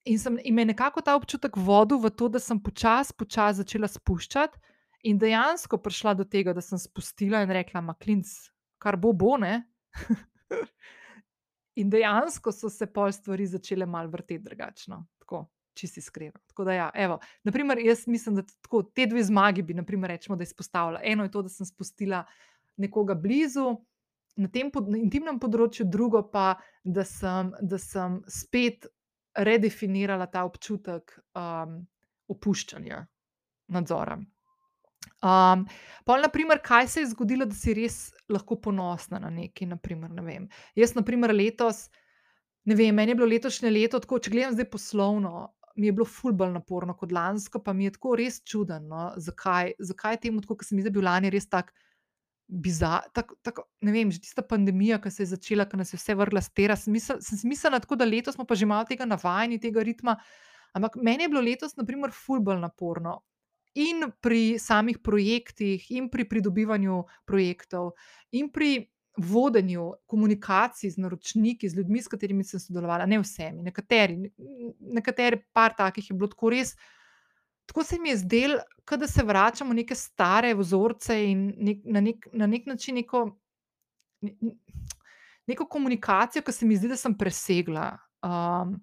In, sem, in me je nekako ta občutek vodil v to, da sem počasi, počasi začela spuščati, in dejansko prišla do tega, da sem spustila in rekla: Maklinc, kar bo, bo ne. <laughs> in dejansko so se pol stvari začele mal vrteti drugačno. Tako čisto iskreno. Tako da, ja, evo, naprimer, jaz mislim, da tako, te dve zmagi bi, naprimer, rečemo, da izpostavila. Eno je to, da sem spustila nekoga blizu na tem pod, na intimnem področju, drugo pa, da sem, da sem spet redefinirala ta občutek um, opuščanja nadzora. Um, pa, naprimer, kaj se je zgodilo, da si res lahko ponosna na nekaj? Naprimer, ne Jaz, naprimer, letos, ne vem, meni je bilo letošnje leto tako, če gledam zdaj poslovno, mi je bilo ful bolj naporno kot lansko, pa mi je tako res čudno, no? zakaj, zakaj temu tako, ker se mi zdi, da je bil lani res tak bizar. Tak, tak, ne vem, že tista pandemija, ki se je začela, ki nas je vse vrgla z tera. Sem mislila, da letos smo pa že malo tega navajeni, tega ritma. Ampak meni je bilo letos, na primer, ful bolj naporno. In pri samih projektih, in pri pridobivanju projektov, in pri vodenju komunikacij z naročniki, z ljudmi, s katerimi sem sodelovala, ne vsemi, nekateri, nekateri par takih je bilo tako res. Tako se mi je zdelo, da se vračamo v neke stare vzorce in nek, na, nek, na nek način neko, neko komunikacijo, ki se mi zdi, da sem presegla. Um,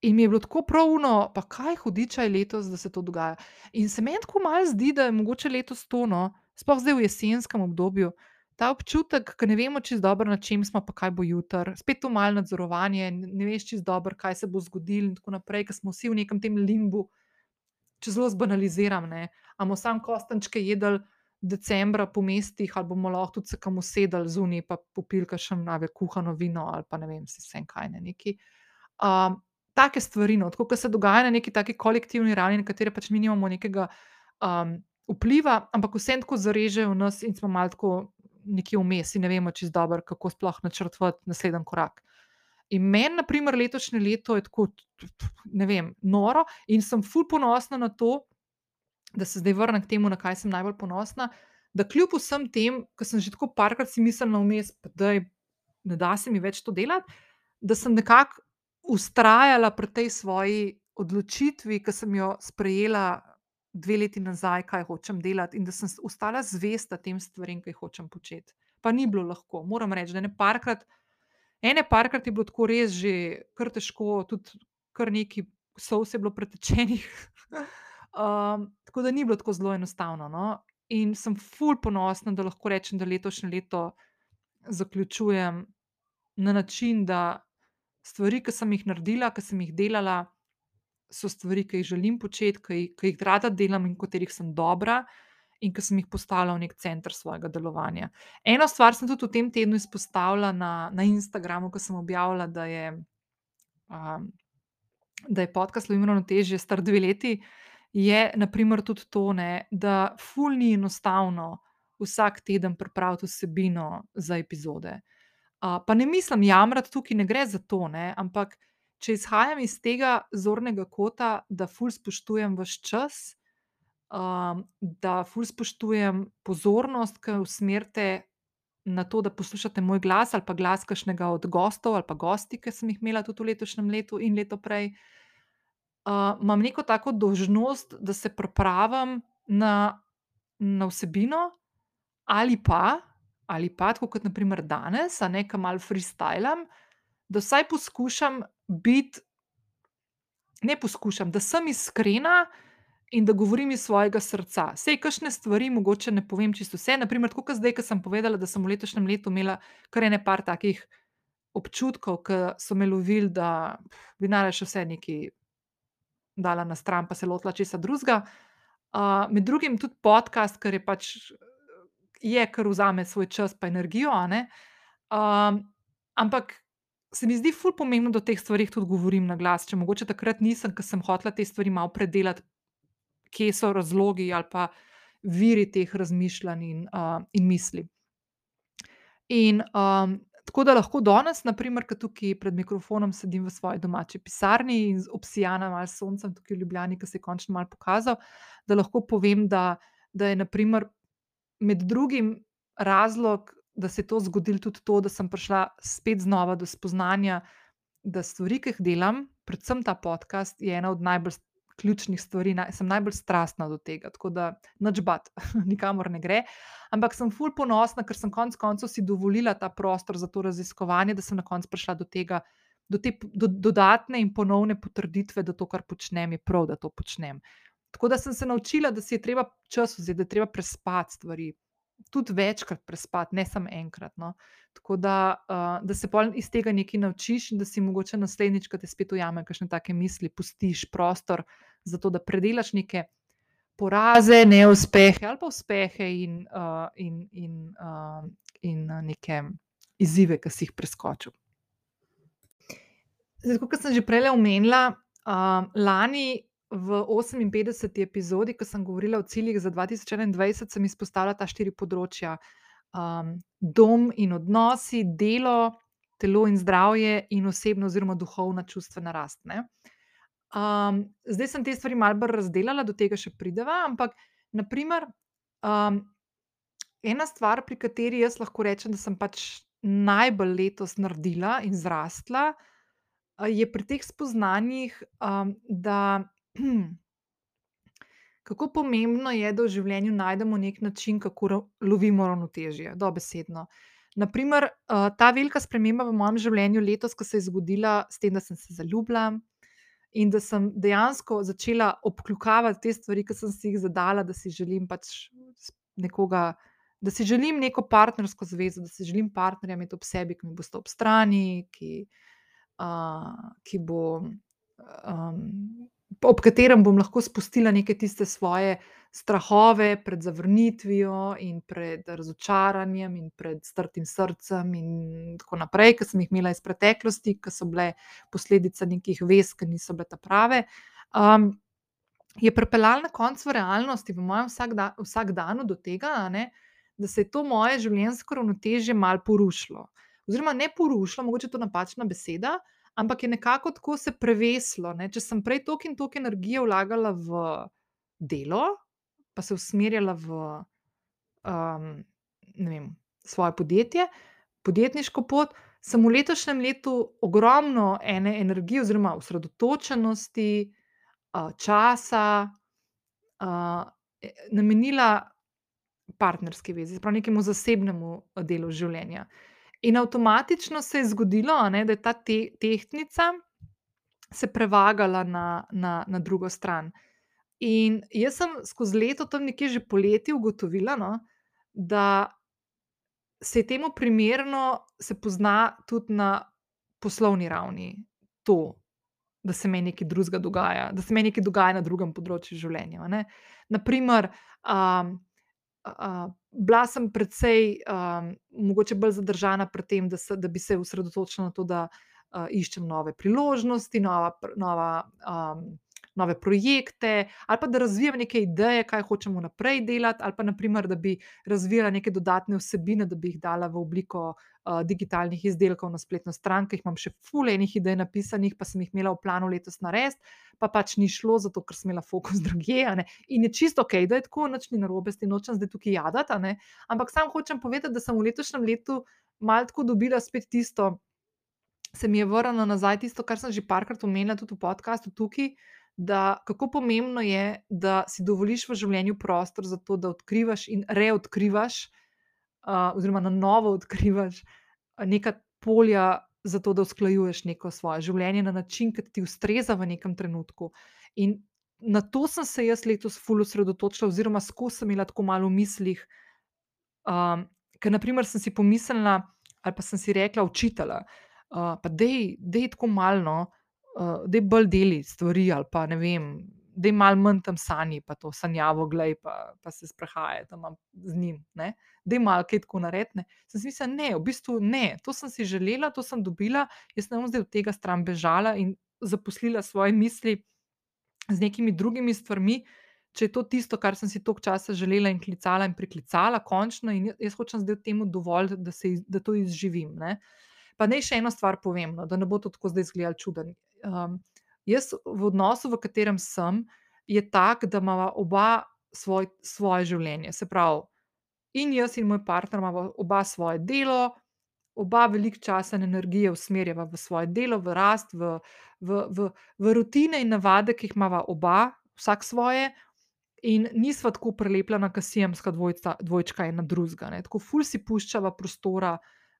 in mi je bilo tako pravno, pa kaj hudiča je letos, da se to dogaja. In se meni tako malo zdi, da je mogoče letos to, no, sploh zdaj v jesenskem obdobju ta občutek, ki ne vemo čisto dobro, na čem smo, pa kaj bo jutri, spet to malo nadzorovanje, ne veš čisto dobro, kaj se bo zgodilo, in tako naprej, ker smo vsi v nekem tem limbu, če zelo zbanaliziram. Ammo sam kostančke jedel decembra po mestih, ali bomo lahko tudi se kam usedeli zunaj, pa popilka še nove kuhano vino, ali pa ne vem, si vse kaj ne neki. Um, take stvari, no, tako se dogaja na neki taki kolektivni ravni, na katere pač mi nimamo nekega um, vpliva, ampak vse tako zarežejo nas in smo malo tako nekje vmes in ne vemo čist dobro, kako sploh načrtovati naslednji korak. In meni, na primer, letošnje leto je tako, ne vem, noro in sem ful ponosna na to, da se zdaj vrnem k temu, na kaj sem najbolj ponosna. Da kljub vsem tem, ki sem že tako parkrat si mislila vmes, da ne da se mi več to delati, da sem nekako ustrajala pri tej svoji odločitvi, ki sem jo sprejela dve leti nazaj, kaj hočem delati, in da sem ostala zvesta tem stvarem, ki jih hočem početi. Pa ni bilo lahko, moram reči, da ne parkrat. Ene parkrat je bilo tako res že kar težko, tudi kar nekaj solz je bilo pretečenih. um, <laughs> tako da ni bilo tako zelo enostavno. No? In sem ful ponosna, da lahko rečem, da letošnje leto zaključujem na način, da stvari, ki sem jih naredila, ki sem jih delala, so stvari, ki jih želim početi, ki, ki jih rada delam in katerih sem dobra. In ki sem jih postavila v nek center svojega delovanja. Eno stvar sem tudi v tem tednu izpostavila na, na Instagramu, ko sem objavila, da je, um, da je podcast Lumino težje, star dve leti, je naprimer tudi to, ne, da ful ni enostavno vsak teden pripraviti vsebino za epizode. Uh, pa ne mislim jamrati tukaj, ne gre za to, ne, ampak če izhajam iz tega zornega kota, da ful spoštujem vaš čas um, da ful spoštujem pozornost, ki usmerite na to, da poslušate moj glas ali pa glas kakšnega od gostov ali pa gosti, ki sem jih imela tudi v letošnjem letu in leto prej. Uh, imam neko tako dožnost, da se pripravim na, na vsebino, ali pa, ali pa kot naprimer danes, a nekaj malo freestylam, da vsaj poskušam biti, ne poskušam, da sem iskrena, in da govorim iz svojega srca. Sej, kakšne stvari mogoče ne povem čisto vse. Naprimer, kot zdaj, ki sem povedala, da sem v letošnjem letu imela kar ene par takih občutkov, ki so me lovili, da bi naj še vse neki dala na stran, pa se lotila česa drugega. Uh, med drugim tudi podcast, ker je pač je, kar vzame svoj čas in energijo. Um, ampak se mi zdi ful pomembno, da o teh stvarih tudi govorim na glas. Če mogoče takrat nisem, ker sem hotela te stvari malo predelati, kje so razlogi ali pa viri teh razmišljanj in, uh, in misli. In um, tako da lahko danes, naprimer, ki tukaj pred mikrofonom sedim v svoji domači pisarni in obsijana malo soncem tukaj v Ljubljani, ki se je končno malo pokazal, da lahko povem, da, da je naprimer, med drugim razlog, da se je to zgodilo tudi to, da sem prišla spet znova do spoznanja, da stvari, ki jih delam, predvsem ta podcast, je ena od najbolj ključnih stvari, naj, sem najbolj strastna do tega, tako da noč bat, <laughs> nikamor ne gre. Ampak sem ful ponosna, ker sem konec koncev si dovolila ta prostor za to raziskovanje, da sem na koncu prišla do tega, do te do, dodatne in ponovne potrditve, da to, kar počnem, je prav, da to počnem. Tako da sem se naučila, da si je treba čas vzeti, da je treba prespati stvari. Tudi večkrat prespati, ne samo enkrat. No. Tako da, uh, da se iz tega nekaj naučiš, in da si mogoče naslednjič, ko te spet ujame, kakšne take misli, pustiš prostor, uh, zato da predelaš neke poraze, neuspehe ali pa uspehe in, uh, in, in, uh, in neke izzive, ki si jih preskočil. Zdaj, kot sem že prej omenila, uh, lani v 58. epizodi, ko sem govorila o ciljih za 2021, sem izpostavila ta štiri področja: um, dom in odnosi, delo, telo in zdravje, in osebno oziroma duhovna čustvena rast. Ne? Um, zdaj sem te stvari malo bolj razdelila, do tega še prideva. Ampak, naprimer, um, ena stvar, pri kateri jaz lahko rečem, da sem pač najbolj letos naredila in zrastla, je pri teh spoznanjih, um, da kako pomembno je, da v življenju najdemo nek način, kako lovimo ravnotežje, dobesedno. Naprimer, uh, ta velika sprememba v mojem življenju letos, ko se je zgodila s tem, da sem se zaljubila in da sem dejansko začela obkljukavati te stvari, ki sem si jih zadala, da si želim pač nekoga, da si želim neko partnersko zvezo, da si želim partnerja imeti ob sebi, ki mi bo stal ob strani, ki, uh, ki bo. Um, ob katerem bom lahko spustila neke tiste svoje strahove pred zavrnitvijo in pred razočaranjem in pred strtim srcem in tako naprej, ki sem jih imela iz preteklosti, ki so bile posledica nekih vez, ki niso bile ta prave. Um, je pripeljala na koncu v realnosti, v mojem vsakda, vsakdanu do tega, ne, da se je to moje življenjsko ravnotežje mal porušilo. Oziroma, ne porušilo, mogoče je to napačna beseda, ampak je nekako tako se preveslo. Ne? Če sem prej toliko in toliko energije vlagala v delo, pa se usmerjala v um, vem, svoje podjetje, podjetniško pot, sem v letošnjem letu ogromno ene energije oziroma osredotočenosti, a, časa, a, e namenila partnerski vezi, pravi nekemu zasebnemu delu življenja. In avtomatično se je zgodilo, ne, da je ta tehtnica se prevagala na na na drugo stran. In jaz sem skozi leto tam nekje že poleti ugotovila, no, da se je temu primerno se pozna tudi na poslovni ravni to, da se meni nekaj drugega dogaja, da se meni nekaj dogaja na drugem področju življenja, ne. Na primer, a, a, bila sem precej, a, mogoče bolj zadržana pri tem, da se da bi se osredotočila na to, da, a, iščem nove priložnosti, nova nova, nove projekte ali pa da razvijam neke ideje, kaj hočem vnaprej delati, ali pa na primer, da bi razvijala neke dodatne vsebine, da bi jih dala v obliko, digitalnih izdelkov na spletno stran, ker jih imam še ful enih idej napisanih, pa sem jih imela v planu letos narediti, pa pač ni šlo, zato ker sem imela fokus <laughs> drugje. In je čisto okej, da je tako, nič ni narobe s tem, nočem zdaj tukaj jadati, ampak samo hočem povedati, da sem v letošnjem letu malo tako dobila spet tisto, se mi je vrnilo nazaj tisto, kar sem že parkrat omenila tudi v podcastu tukaj, da kako pomembno je, da si dovoliš v življenju prostor za to, da odkrivaš in reodkrivaš, a, oziroma na novo odkrivaš neka polja zato, da usklajuješ neko svoje življenje na način, ki ti ustreza v nekem trenutku. In na to sem se jaz letos ful osredotočila oziroma skozi sem imela tako malo v mislih, ker na primer sem si pomislila ali pa sem si rekla: "Učitelj, pa daj daj tako malo, no, daj bolj delaj stvari ali pa ne vem, daj malo manj tam sanjaj pa to sanjavo glej pa pa se sprehajaj tam z njim, ne. Daj malo kaj tako naredi, ne." Sem si mislila: "Ne, v bistvu ne, to sem si želela, to sem dobila, jaz ne bom zdaj od tega stran bežala in zaposlila svoje misli z nekimi drugimi stvarmi, če je to tisto, kar sem si toliko časa želela in klicala in priklicala končno, in jaz hočem zdaj temu dovoliti, da se da to izživim, ne." Pa naj še eno stvar povem, no, da ne bo to tako zdaj izgledalo čudno. jaz v odnosu, v katerem sem, je tak, da imava oba svoj svoje življenje, se pravi, in jaz in moj partner imava oba svoje delo, oba veliko časa in energije usmerjava v svoje delo, v rast, v v v v rutine in navade, ki jih imava oba, vsak svoje, in nisva tako prilepljena kot siamska dvojca dvojčka en na drugega, tako ful si puščava prostora,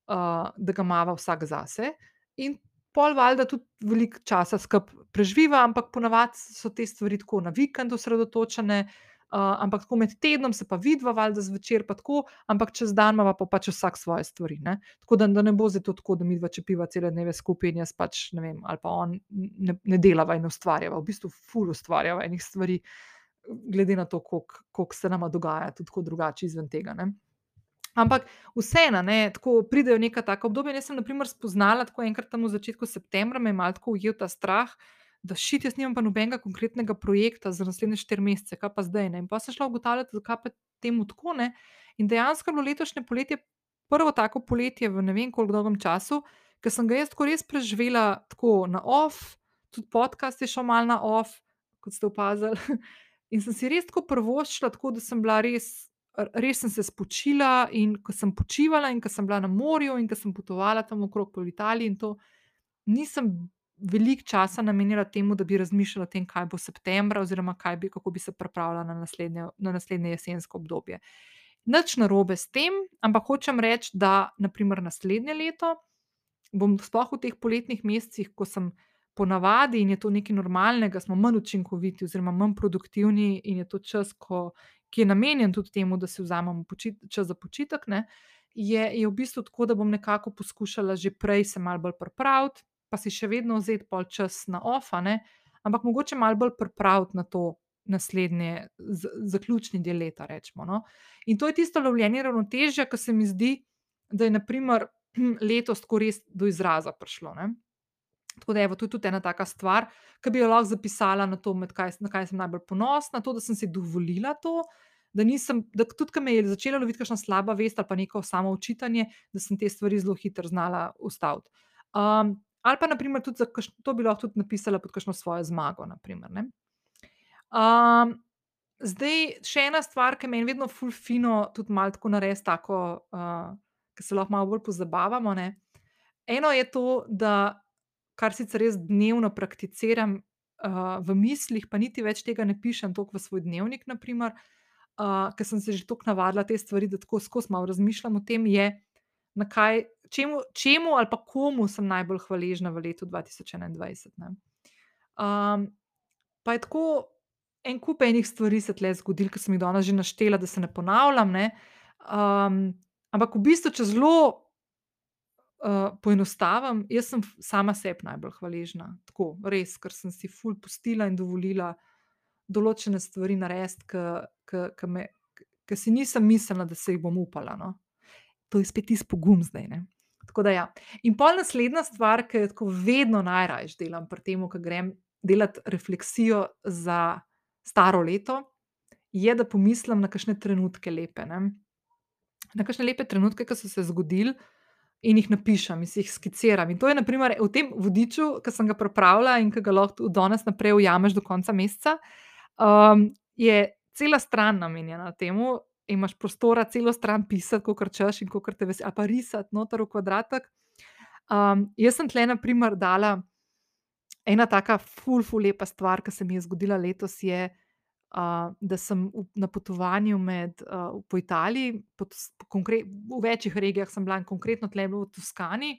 da ga imava vsak zase, in pol valjda tudi veliko časa skupaj preživiva, ampak po navadi so te stvari tako na vikend osredotočene, ampak tako med tednom se pa vidiva valjda zvečer pa tako, ampak čez dan imava pa pač vsak svoje stvari, ne. Tako da da ne bo zdaj to tako, da midva če piva cele dneve skupaj in jaz pač, ne vem, ali pa on ne ne delava in ustvarjava, v bistvu ful ustvarjava enih stvari, glede na to, koliko koliko se nama dogaja tudi tako drugače izven tega, ne. Ampak vseeno, tako pridejo neka taka obdobja. Jaz sem na primer spoznala tako enkrat tam v začetku septembra, me je malo ujel ta strah, da šit, jaz nimam pa nobenega konkretnega projekta za naslednje štiri mesece, kaj pa zdaj, ne. In pol sem šla ugotavljat, zakaj pa temu tako, ne, in dejansko je bilo letošnje poletje prvo tako poletje v ne vem koliko dolgem času, ke sem ga jaz tako res preživela tako na off, tudi podcast je šel malo na off, kot ste opazili, <laughs> in sem si res tako privoščila, tako da sem bila res, res sem se spočila, in ko sem počivala in ko sem bila na morju in ko sem potovala tam okrog po Italiji in to, nisem veliko časa namenjala temu, da bi razmišljala o tem, kaj bo septembra oziroma kaj bi, kako bi se pripravila na naslednjo na naslednje jesensko obdobje. Nič narobe s tem, ampak hočem reči, da na primer naslednje leto bom sploh v teh poletnih mesecih, ko sem po navadi in je to nekaj normalnega, smo manj učinkoviti oziroma manj produktivni in je to čas, ko ki je namenjen tudi temu, da si vzamemo čas za počitek, ne, je je v bistvu tako, da bom nekako poskušala že prej se malo bolj pripraviti pa si še vedno vzeti pol čas na off, a ne, ampak mogoče malo bolj pripraviti na to naslednje zaključni del leta, recimo, no. In to je tisto lovljenje ravnotežja, ke se mi zdi, da je na primer <clears throat> letos tako res do izraza prišlo, ne. Tako da evo, to je tudi ena taka stvar, ke bi jo lahko zapisala na to, kaj na kaj sem najbolj ponosna, to, da sem si dovolila to, da nisem, da tudi ke me je začela loviti kakšna slaba vest ali pa neko samoočitanje, da sem te stvari zelo hitro znala ustaviti. ali pa na primer tudi za to bi lahko tudi napisala pod kakšno svojo zmago, na primer, ne. zdaj še ena stvar, ke meni vedno ful fino tudi malo tako narediti tako, ke se lahko malo bolj pozabavamo, ne, eno je to, da kar sicer res dnevno prakticiram uh, v mislih, pa niti več tega ne pišem, toliko v svoj dnevnik, naprimer, uh, ker sem se že tako navadila te stvari, da tako skozi malo razmišljam o tem, je, kaj, čemu, čemu ali pa komu sem najbolj hvaležna v letu 2021. Um, pa je tako en kup enih stvari se tle zgodil, ki sem jih danes že naštela, da se ne ponavljam. Ne? Um, ampak v bistvu, če zelo uh, poenostavim, jaz sem sama sebi najbolj hvaležna. Tako, res, ker sem si ful pustila in dovolila določene stvari narediti, ki si nisem mislila, da se jih bom upala. No? To je spet tisti pogum zdaj. Ne? Tako da ja. In pol naslednja stvar, ki jo vedno najraje delam pri tem, ko grem delati refleksijo za staro leto, je, da pomislim na kakšne trenutke lepe. Ne? Na kakšne lepe trenutke, ki so se zgodili, in jih napišem, in si jih skiciram. In to je naprimer v tem vodiču, ki sem ga pripravila in ki ga lahko danes naprej ujameš do konca meseca. Um, je cela stran namenjena temu, imaš prostora celo stran pisati, kot češ in kot te veseli, ali pa risati noter v kvadratek. Um, jaz sem tle, na primer, dala ena taka ful, ful, lepa stvar, ki se mi je zgodila letos. Je, uh, da sem v, na potovanju med, uh, po Italiji, pod, po v večjih regijah sem bila, konkretno tle v Toskani.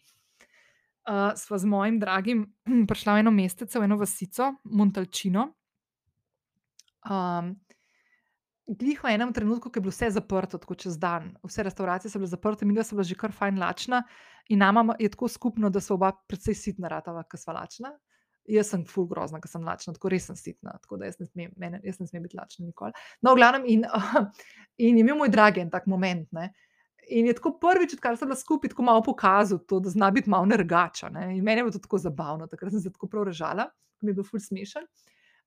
Uh, sva z mojim dragim <clears throat> prišla v eno mestece, v eno vasico, Montalčino. Um, Glih v enem trenutku, ko je bilo vse zaprto, tako čez dan, vse restauracije so bile zaprte, mi smo bila že kar fajn lačna, in nama je tako skupno, da so oba precej sitna, ratava, ki smo lačna jaz sem full grozna, ker sem lačna, tako res sem sitna, tako da jaz ne smem, mene, jaz ne smem biti lačna nikoli. No, v glavnem, in, uh, <laughs> in je imel moj dragi en tak moment. Ne? In je tako prvič, odkar sem bila skupaj, tako malo pokazal to, da zna biti malo nergača. Ne? In meni je bilo to tako zabavno, takrat sem se tako prav režala, mi je bil full smešen.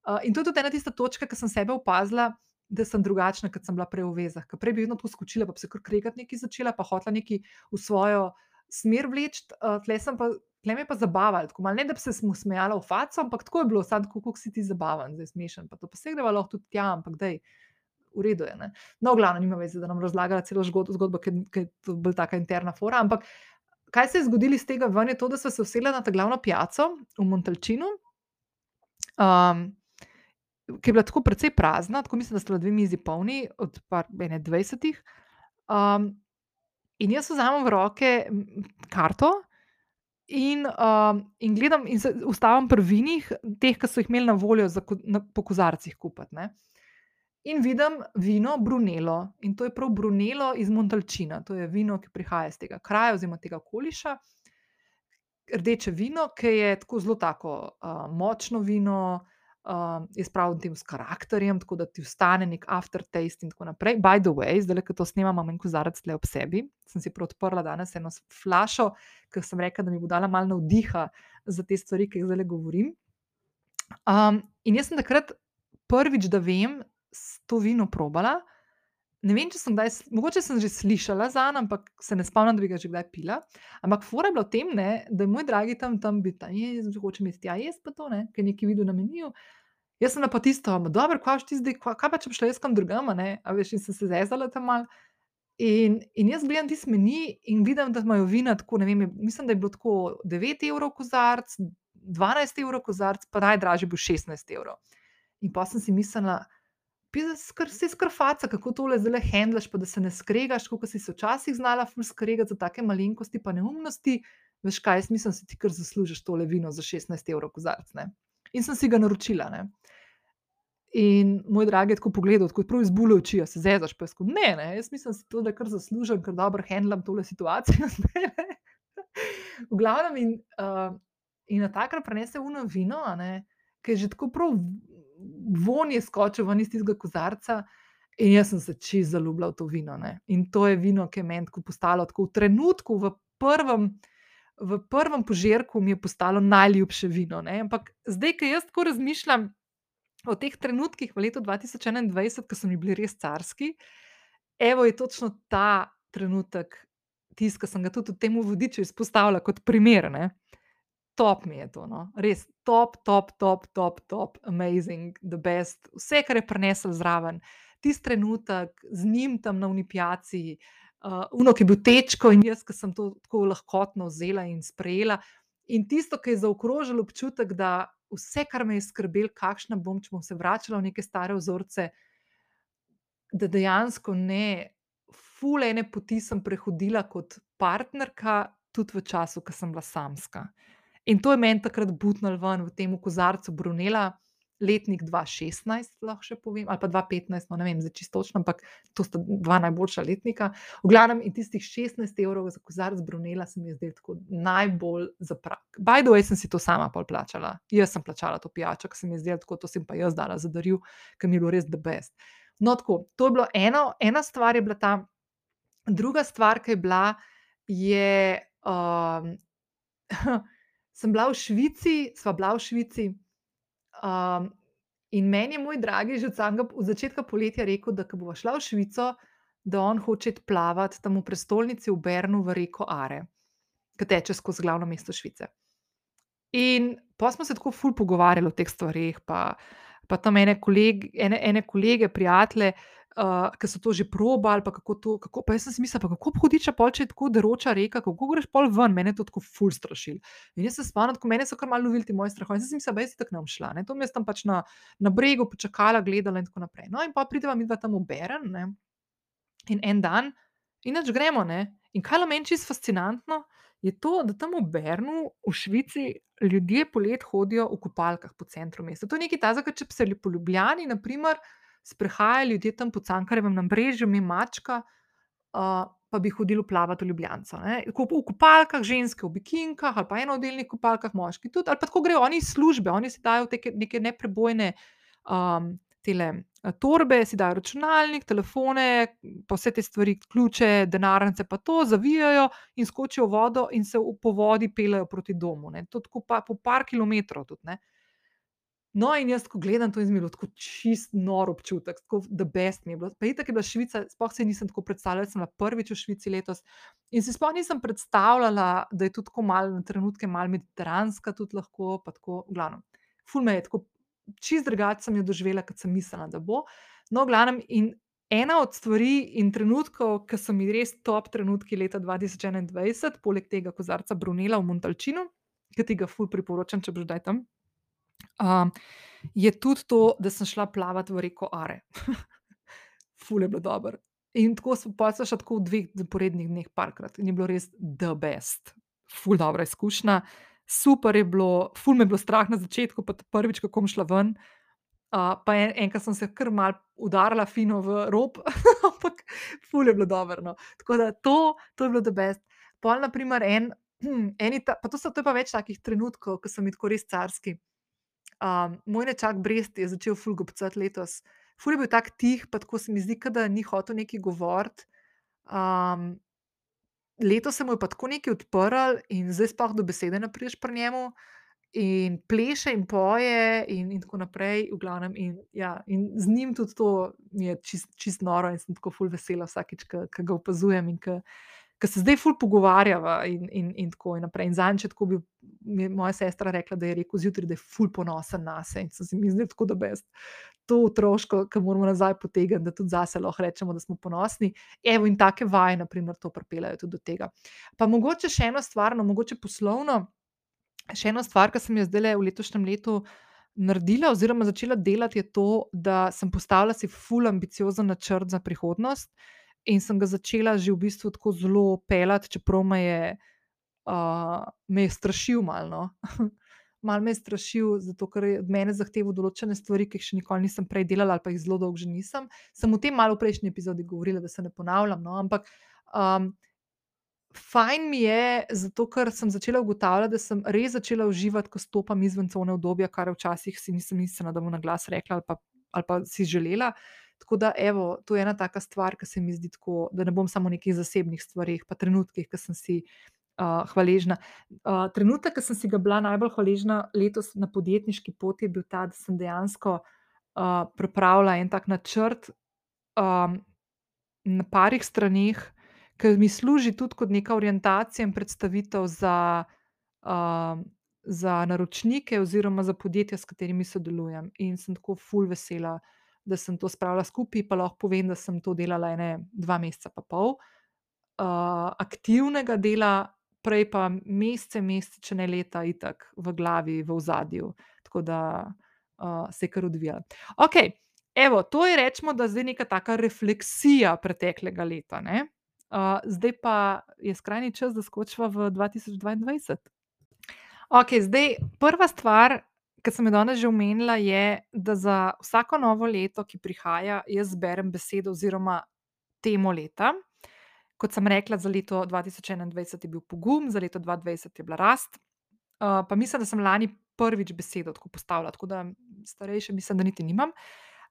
Uh, in to je tudi ena tista točka, ki sem sebe opazila. Da sem drugačna, kot sem bila prej v vezah. Prej bi vedno tako skočila, pa bi se kar kregati nekaj začela, pa hotla nekaj v svojo smer vleči. Uh, tle sem pa Tle me pa zabavali, tako malo ne, da bi se mu smejala v faco, ampak tako je bilo, sad, kako si ti zabaven, zdaj smešen. Pa to pa se greva lahko tudi tja, ampak da je v redu. Je, no, glavno, nima veze, da nam razlagala celo zgodbo, ker je to bolj taka interna fora. Ampak kaj se je zgodilo iz tega ven, je to, da smo se usedli na ta glavno pijaco v Montalčinu. Um, Ki je bila tako precej prazna, tako mislim, da so dve mizi polni, od par, ne, 20. Um, in jaz vzamem v roke karto, In, uh, in gledam, in se ustavim pri vinih, teh, ki so jih imeli na voljo za, na, po kozarcih kupiti. Ne? In vidim vino Brunello. In to je prav Brunello iz Montalčina. To je vino, ki prihaja iz tega kraja, oziroma tega koliša. Rdeče vino, ki je tako zelo tako, uh, močno vino, uh, je spravljen tem s karakterjem, tako da ti ostane nek aftertaste in tako naprej. By the way, zdaj, ko to snemam, imam en kozarec le ob sebi. Sem si prav odprla danes eno flašo, ker sem rekla, da mi bo dala malo navdiha za te stvari, ki jih zdaj govorim. Um, in jaz sem takrat prvič, da vem, to vino probala. Ne vem, če sem kdaj, mogoče sem že slišala za njega, ampak se ne spomnim, da bi ga že kdaj pila. Ampak fora je bila v tem, ne, da je moj dragi tam, tam bil tam, jaz hočem imeti, ja, jaz pa to, ne, ker nekaj videl na meniju. Jaz sem pa tisto, dobro, kaj, zdaj, kaj, pa če bi šla jaz kam drugam, ne, a veš, in sem se zezala tam mal. In, in jaz gledam tisti meni in vidim, da imajo vina tako, ne vem, mislim, da je bilo tako 9 evrov kozarc, 12 evrov kozarc, pa najdražji bo 16 evrov. In pa sem si mislila, si skrfaca, kako tole zdaj handlaš, pa da se ne skregaš, kot si se včasih znala skregati za take malenkosti, pa neumnosti. Veš kaj, jaz mislim, si ti kar zaslužiš tole vino za 16 evrov kozarc. Ne? In sem si ga naročila. Ne? In moj dragi je tako pogledal, kot pravi zbule oči, se zezaš, pa skom. Ne, ne, jaz mislim, si to, da kar zaslužim, ker dobro handlam tole situacijo. <laughs> v glavnem in, uh, in na takrat prenese uno vino, ki je že tako prav von je skočil ven iz tistega kozarca. In jaz sem se čez zaljubila v to vino. Ne? In to je vino, ki je meni postalo tako v trenutku, v prvem, v prvem požirku, mi je postalo najljubše vino. Ne? Ampak zdaj, ki jaz tako razmišljam o teh trenutkih v letu 2021, ki so mi bili res carski, evo je točno ta trenutek, tisti, ki sem ga tudi v tem vodiču izpostavila kot primer. Ne? Top mi je to, no? res top, top, top, top, top, amazing, the best, vse, kar je prenesel zraven, tisti trenutek z njim tam na unipijaci, uh, uno, ki je bil tečko in jaz, ki sem to tako lahkotno vzela in sprejela. In tisto, ki je zaokrožil občutek, da vse, kar me je skrbelo, kakšna bom, če bom se vračala v neke stare vzorce, da dejansko ne, fulene poti sem prehodila kot partnerka, tudi v času, ko sem bila samska. In to je meni takrat butnil ven v tem kozarcu Brunela, letnik 2016, lahko še povem, ali pa 2015, no ne vem, zdaj čisto točno, ampak to sta dva najboljša letnika. V glavnem, in tistih 16 evrov za kozarc Brunela se mi je zdelo tako najbolj za prak. By the way, sem si to sama pol plačala. Jaz sem plačala to pijačo, ker se mi je zdelo tako, to sem pa jaz dala za daril, ker mi je bilo res the best. No, tako, to je bilo eno, ena stvar je bila ta, druga stvar, ki je bila, je. Um, <laughs> sem bila v Švici, sva bila v Švici, Um, in meni je moj dragi že od samega začetka poletja rekel, da ko bo šla v Švico, da on hoče plavati tam v prestolnici v Bernu v reko Are, ki teče skozi glavno mesto Švice. In pa smo se tako ful pogovarjali o teh stvarih, pa, pa tam ene kolege, ene, ene kolege, prijatelje, uh, ki so to že probali, pa kako to. Kako, pa jaz sem si mislil, kako hodiča pol, če je tako deroča reka, kako greš pol ven, meni je to tako ful strašil. In jaz se spomnim, ko meni so kar malo lovili ti moji strahovi. Jaz sem si mislil, da je tako nam šla. Ne? To mi je tam pač na, na bregu počakala, gledala in tako naprej. No in pa prideva mi dva tam v Beren ne? in en dan, in nač gremo. Ne? In kaj meni čisto fascinantno. Je to, da tam v Bernu, v Švici, ljudje polet hodijo v kopalkah po centru mesta. To je nekaj takega, če bi se po Ljubljani, naprimer, sprehajali ljudje tam po Cankarjevem nabrežju, mi mačka, uh, pa bi hodili plavati v Ljubljano. V kupalkah, ženske v bikinkah, ali pa enodelnih kupalkah, moški tudi, ali pa tako grejo oni iz službe, oni si dajo teke, neke neprebojne um, tele, torbe, si dajo računalnik, telefone, pa vse te stvari, ključe, denarnice, pa to zavijajo in skočijo v vodo in se po vodi pelejo proti domu. Ne. To tako pa po par kilometrov tudi. Ne. No, in jaz, ko gledam to, zelo tako čist nor občutek, tako da best mi je bilo. Pa je tako, je bila Švica, sploh se nisem tako predstavljala, sem bila prvič v Švici letos. In si sploh nisem predstavljala, da je tudi tako malo, na trenutke malo mediteranska, tudi lahko, pa tako, glavno. Ful me je tako, čist drugače sem jo doživela, kot sem mislila, da bo. No, glavno, in ena od stvari in trenutkov, ki so mi res top trenutki leta 2021, poleg tega kozarca Brunela v Montalčinu, ki ti ga ful priporočam, če boš daj tam um, je tudi to, da sem šla plavati v reko Are. <laughs> Fule je bilo dobro. In tako smo pa se še tako v dveh zaporednih dneh parkrat in je bilo res the best. Ful dobra izkušnja, super je bilo, ful me je bilo strah na začetku, pa prvič, kako bom šla ven. Uh, pa en, enkrat sem se kar mal udarila fino v rob, <laughs> ampak ful je bilo dobro. No. Tako da to, to je bilo the best. Pol, naprimer, en, <clears throat> hm, ta, pa to so to pa več takih trenutkov, ko so mi tako res carski. Um, moj nečak Brest je začel fulgobcati letos. Ful je bil tak tih, pa tako se mi zdi, da ni hotel neki govoriti. Um, letos se mu je pa tako neki odprl in zdaj sploh do besede ne priješ pri njemu. In pleše in poje, in, in tako naprej, v glavnem. In, ja, in z njim tudi to mi je čist, čist noro, in sem tako ful vesela vsakič, ki ga opazujem in ki ki se zdaj ful pogovarjava in, in, in tako naprej. In zanj, če tako bi moja sestra rekla, da je rekel zjutraj, da je ful ponosen na sebe in se mi zdi tako, da best. To otroško, ki moramo nazaj potegniti, da tudi zase lahko rečemo, da smo ponosni. Evo in take vaje, naprimer, to pripeljajo tudi do tega. Pa mogoče še eno stvar, no, mogoče poslovno, še ena stvar, ki sem jo zdaj v letošnjem letu. Naredila, oziroma začela delati, je to, da sem postavila si ful ambiciozen načrt za prihodnost. Uh, in sem ga začela že v bistvu tako zelo pelati, čeprav me je, uh, me je strašil malo. No. <laughs> Mal me je strašil, zato ker je od mene zahteval določene stvari, ki jih še nikoli nisem prej delala, ali pa jih zelo dolgo že nisem. Sem o tem malo v prejšnji epizodi govorila, da se ne ponavljam. No, ampak um, fajn mi je, zato ker sem začela ugotavljati, da sem res začela uživati, ko stopam izven cone obdobja, kar včasih si nisem mislila, da bom na glas rekla ali pa, ali pa si želela. Uh, Tako da, evo, to je ena taka stvar, ki se mi zdi tako, da ne bom samo o nekih zasebnih stvarih, pa trenutkih, ki sem si uh, hvaležna. Uh, trenutek, ki sem si ga bila najbolj hvaležna letos na podjetniški poti, je bil ta, da sem dejansko uh, pripravila en tak načrt um, na parih stranih, ki mi služi tudi kot neka orientacija in predstavitev za. Uh, Za naročnike, oziroma za podjetja, s katerimi sodelujem, in sem tako ful vesela, uh, da sem to spravila skupaj, pa lahko povem, da sem to delala ene dva meseca, pa pol. uh, aktivnega dela, prej pa mesece, mesece, če ne leta, itak v glavi, v ozadju. Tako da uh, se je kar odvija. Ok, evo, to je rečemo, da zdaj neka taka refleksija preteklega leta. Ne? Uh, zdaj pa je skrajni čas, da skočiva v 2022. Ok, zdaj prva stvar, ki sem jo danes že omenila, je, da za vsako novo leto, ki prihaja, jaz zberem besedo oziroma temo leta. Kot sem rekla, za leto 2021 je bil pogum, za leto 2020 je bila rast. Uh, pa mislim, da sem lani prvič besedo tako postavila, tako da starejše mislim, da niti nimam.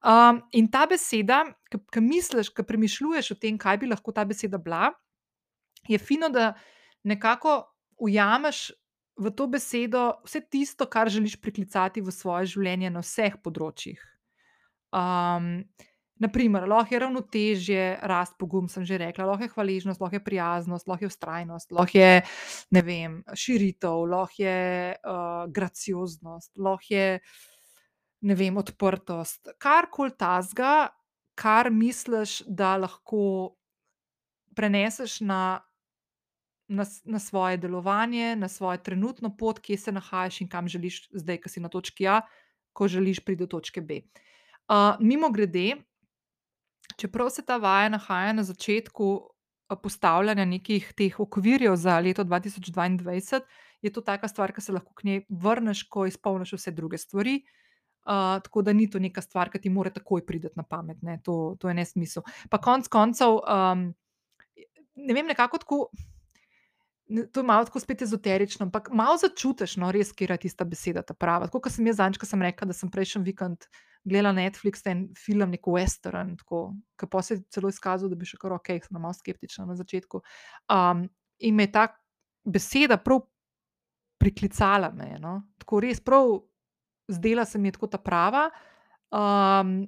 Um, in ta beseda, ki misliš, ki premišljuješ o tem, kaj bi lahko ta beseda bila, je fino, da nekako ujameš v to besedo vse tisto, kar želiš priklicati v svoje življenje na vseh področjih. Um, Naprimer, lahko je ravnotežje, rast, pogum, sem že rekla, lahko je hvaležnost, lahko je prijaznost, lahko je ustrajnost, lahko je vem, širitev, lahko je uh, gracioznost, lahko je vem, odprtost. Karkoli tazga, kar misliš, da lahko preneseš na, na, na svoje delovanje, na svojo trenutno pot, kje se nahajaš in kam želiš, zdaj, ki si na točki A, ko želiš priti do točke B. Uh, mimo grede, čeprav se ta vaja nahaja na začetku postavljanja nekih teh okvirjev za leto 2022, je to taka stvar, ki se lahko k njej vrneš, ko izpolniš vse druge stvari. Uh, tako da ni to neka stvar, ki ti mora takoj priti na pamet, ne? to, to je nesmisel. Pa konec koncev, um, ne vem, nekako tako. To je malo tako spet ezoterično, ampak malo začutiš, no, res, kje je tista beseda, ta prava. Tako kot sem jaz zanj, ko sem rekla, da sem prejšnji vikend gledala Netflix en film, neko western, ki pa se je celo izkazal, da bi še kar ok, sem malo skeptična na začetku. Um, in me je ta beseda prav priklicala, me, no? tako res prav zdela se mi je tako ta prava. Um,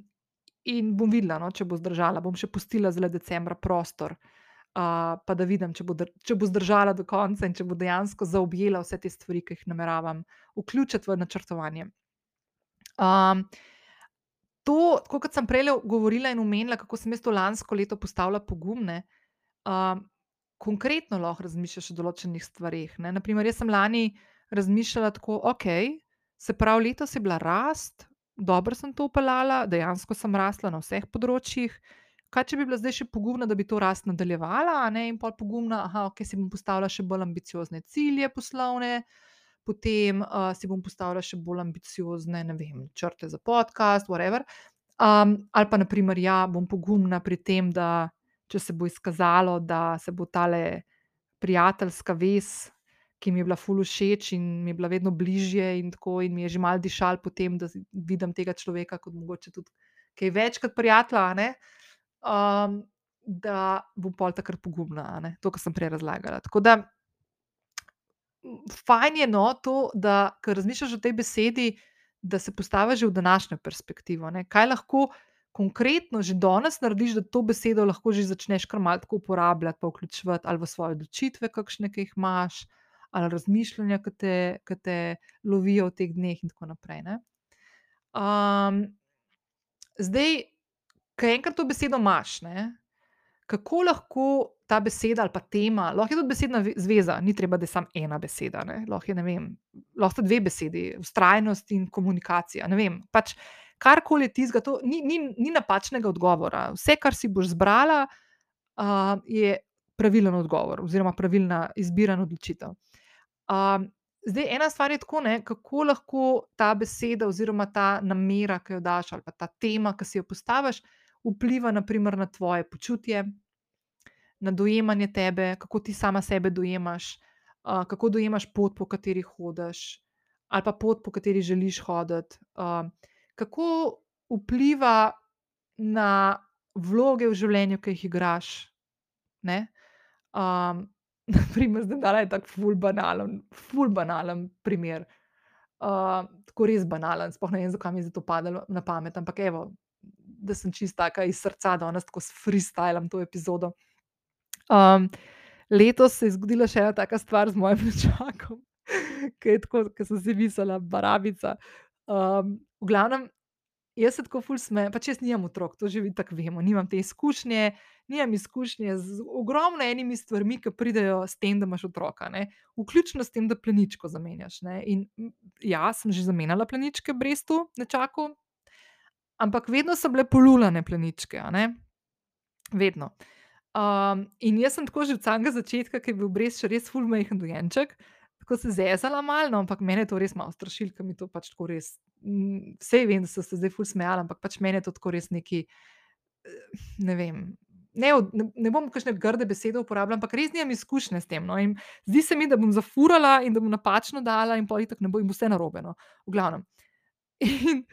in bom videla, no, če bo zdržala. Bom še pustila zelo decembra prostor. Uh, pa da vidim, če bo, če bo zdržala do konca in če bo dejansko zaobjela vse te stvari, ki jih nameravam vključiti v načrtovanje. Um, to, kot sem prej govorila in omenila, kako sem jaz to lansko leto postavila pogumne, uh, konkretno lahko razmišljaš o določenih stvarih. Ne? Naprimer, jaz sem lani razmišljala tako, ok, se pravi, letos je bila rast, dobro sem to upeljala, dejansko sem rasla na vseh področjih. Kaj, če bi bila zdaj še pogumna, da bi to rast nadaljevala, ne? in pa pogumna, da okay, si bom postavila še bolj ambiciozne cilje poslovne, uh, potem uh, si bom postavila še bolj ambiciozne, ne vem, črte za podcast, whatever. Um, ali pa, naprimer, ja, bom pogumna pri tem, da če se bo izkazalo, da se bo tale prijateljska vez, ki mi je bila fulu všeč in mi je bila vedno bližje, in tako in mi je že mal dišal po tem, da vidim tega človeka kot mogoče tudi kaj več kot prijatelja. Um, da bo pol takrat pogumna, to, kar sem prej razlagala. Tako da fajn je no to, da ko razmišljaš o tej besedi, da se postaviš v današnjo perspektivo. Ne? Kaj lahko konkretno že danes narediš, da to besedo lahko že začneš kar malo uporabljati, pa vključevati ali v svoje odločitve, kakšne ki jih imaš, ali razmišljanja, ki te, ki te lovijo v teh dneh, in tako naprej. Um, zdaj, kaj enkrat to besedo imaš, ne? kako lahko ta beseda ali pa tema, lahko je tudi besedna zveza, ni treba, da je samo ena beseda. Lahko je vem, lahko dve besedi, ustrajnost in komunikacija. Pač, karkoli ti zgodi, to ni, ni, ni napačnega odgovora. Vse, kar si boš zbrala, uh, je pravilen odgovor, oziroma pravilna izbira in odločitev. Uh, zdaj, ena stvar je tako, ne, kako lahko ta beseda, oziroma ta namera, ki jo daš, ali pa ta tema, ki si jo postaviš, vpliva naprimer, na tvoje počutje, na dojemanje tebe, kako ti sama sebe dojemaš, uh, kako dojemaš pot, po kateri hodiš, ali pa pot, po kateri želiš hoditi. Uh, kako vpliva na vloge v življenju, ki jih igraš. Um, <laughs> naprimer, da je tako ful banalen, ful banalen primer. Uh, tako res banalen, sploh ne vem, zakaj mi je to padalo na pamet, ampak evo, da sem čista iz srca, da danes tako s freestylom to epizodo. Um, letos se je zgodila še ena taka stvar z mojim <laughs> nečakom, ki je tako, ki sem si mislila, barabica. Um, v glavnem, jaz se tako ful smejem, pač jaz nimam otrok, to že vi tako vemo, nimam te izkušnje, nimam izkušnje z ogromno enimi stvarmi, ki pridejo s tem, da imaš otroka, ne. Vključno s tem, da pleničko zamenjaš, ne, in ja, sem že zamenjala pleničke Brestu, nečaku, ampak vedno so bile polulane pleničke, ne, vedno. in jaz sem tako že od samega začetka, ke je bil Brest še res ful majhen dojenček, tako se zezala malo, no, ampak mene je to res malo strašilo, ke mi to pač tako res, saj vem, da ste se zdaj ful smejali, ampak pač meni je to tako res nekaj, ne vem, ne ne bom kakšne grde besede uporabila, ampak res nimam izkušnje s tem, no, in zdi se mi, da bom zafurala in da bom napačno dala in pol itak ne bo in bo vse narobe, no, v glavnem. In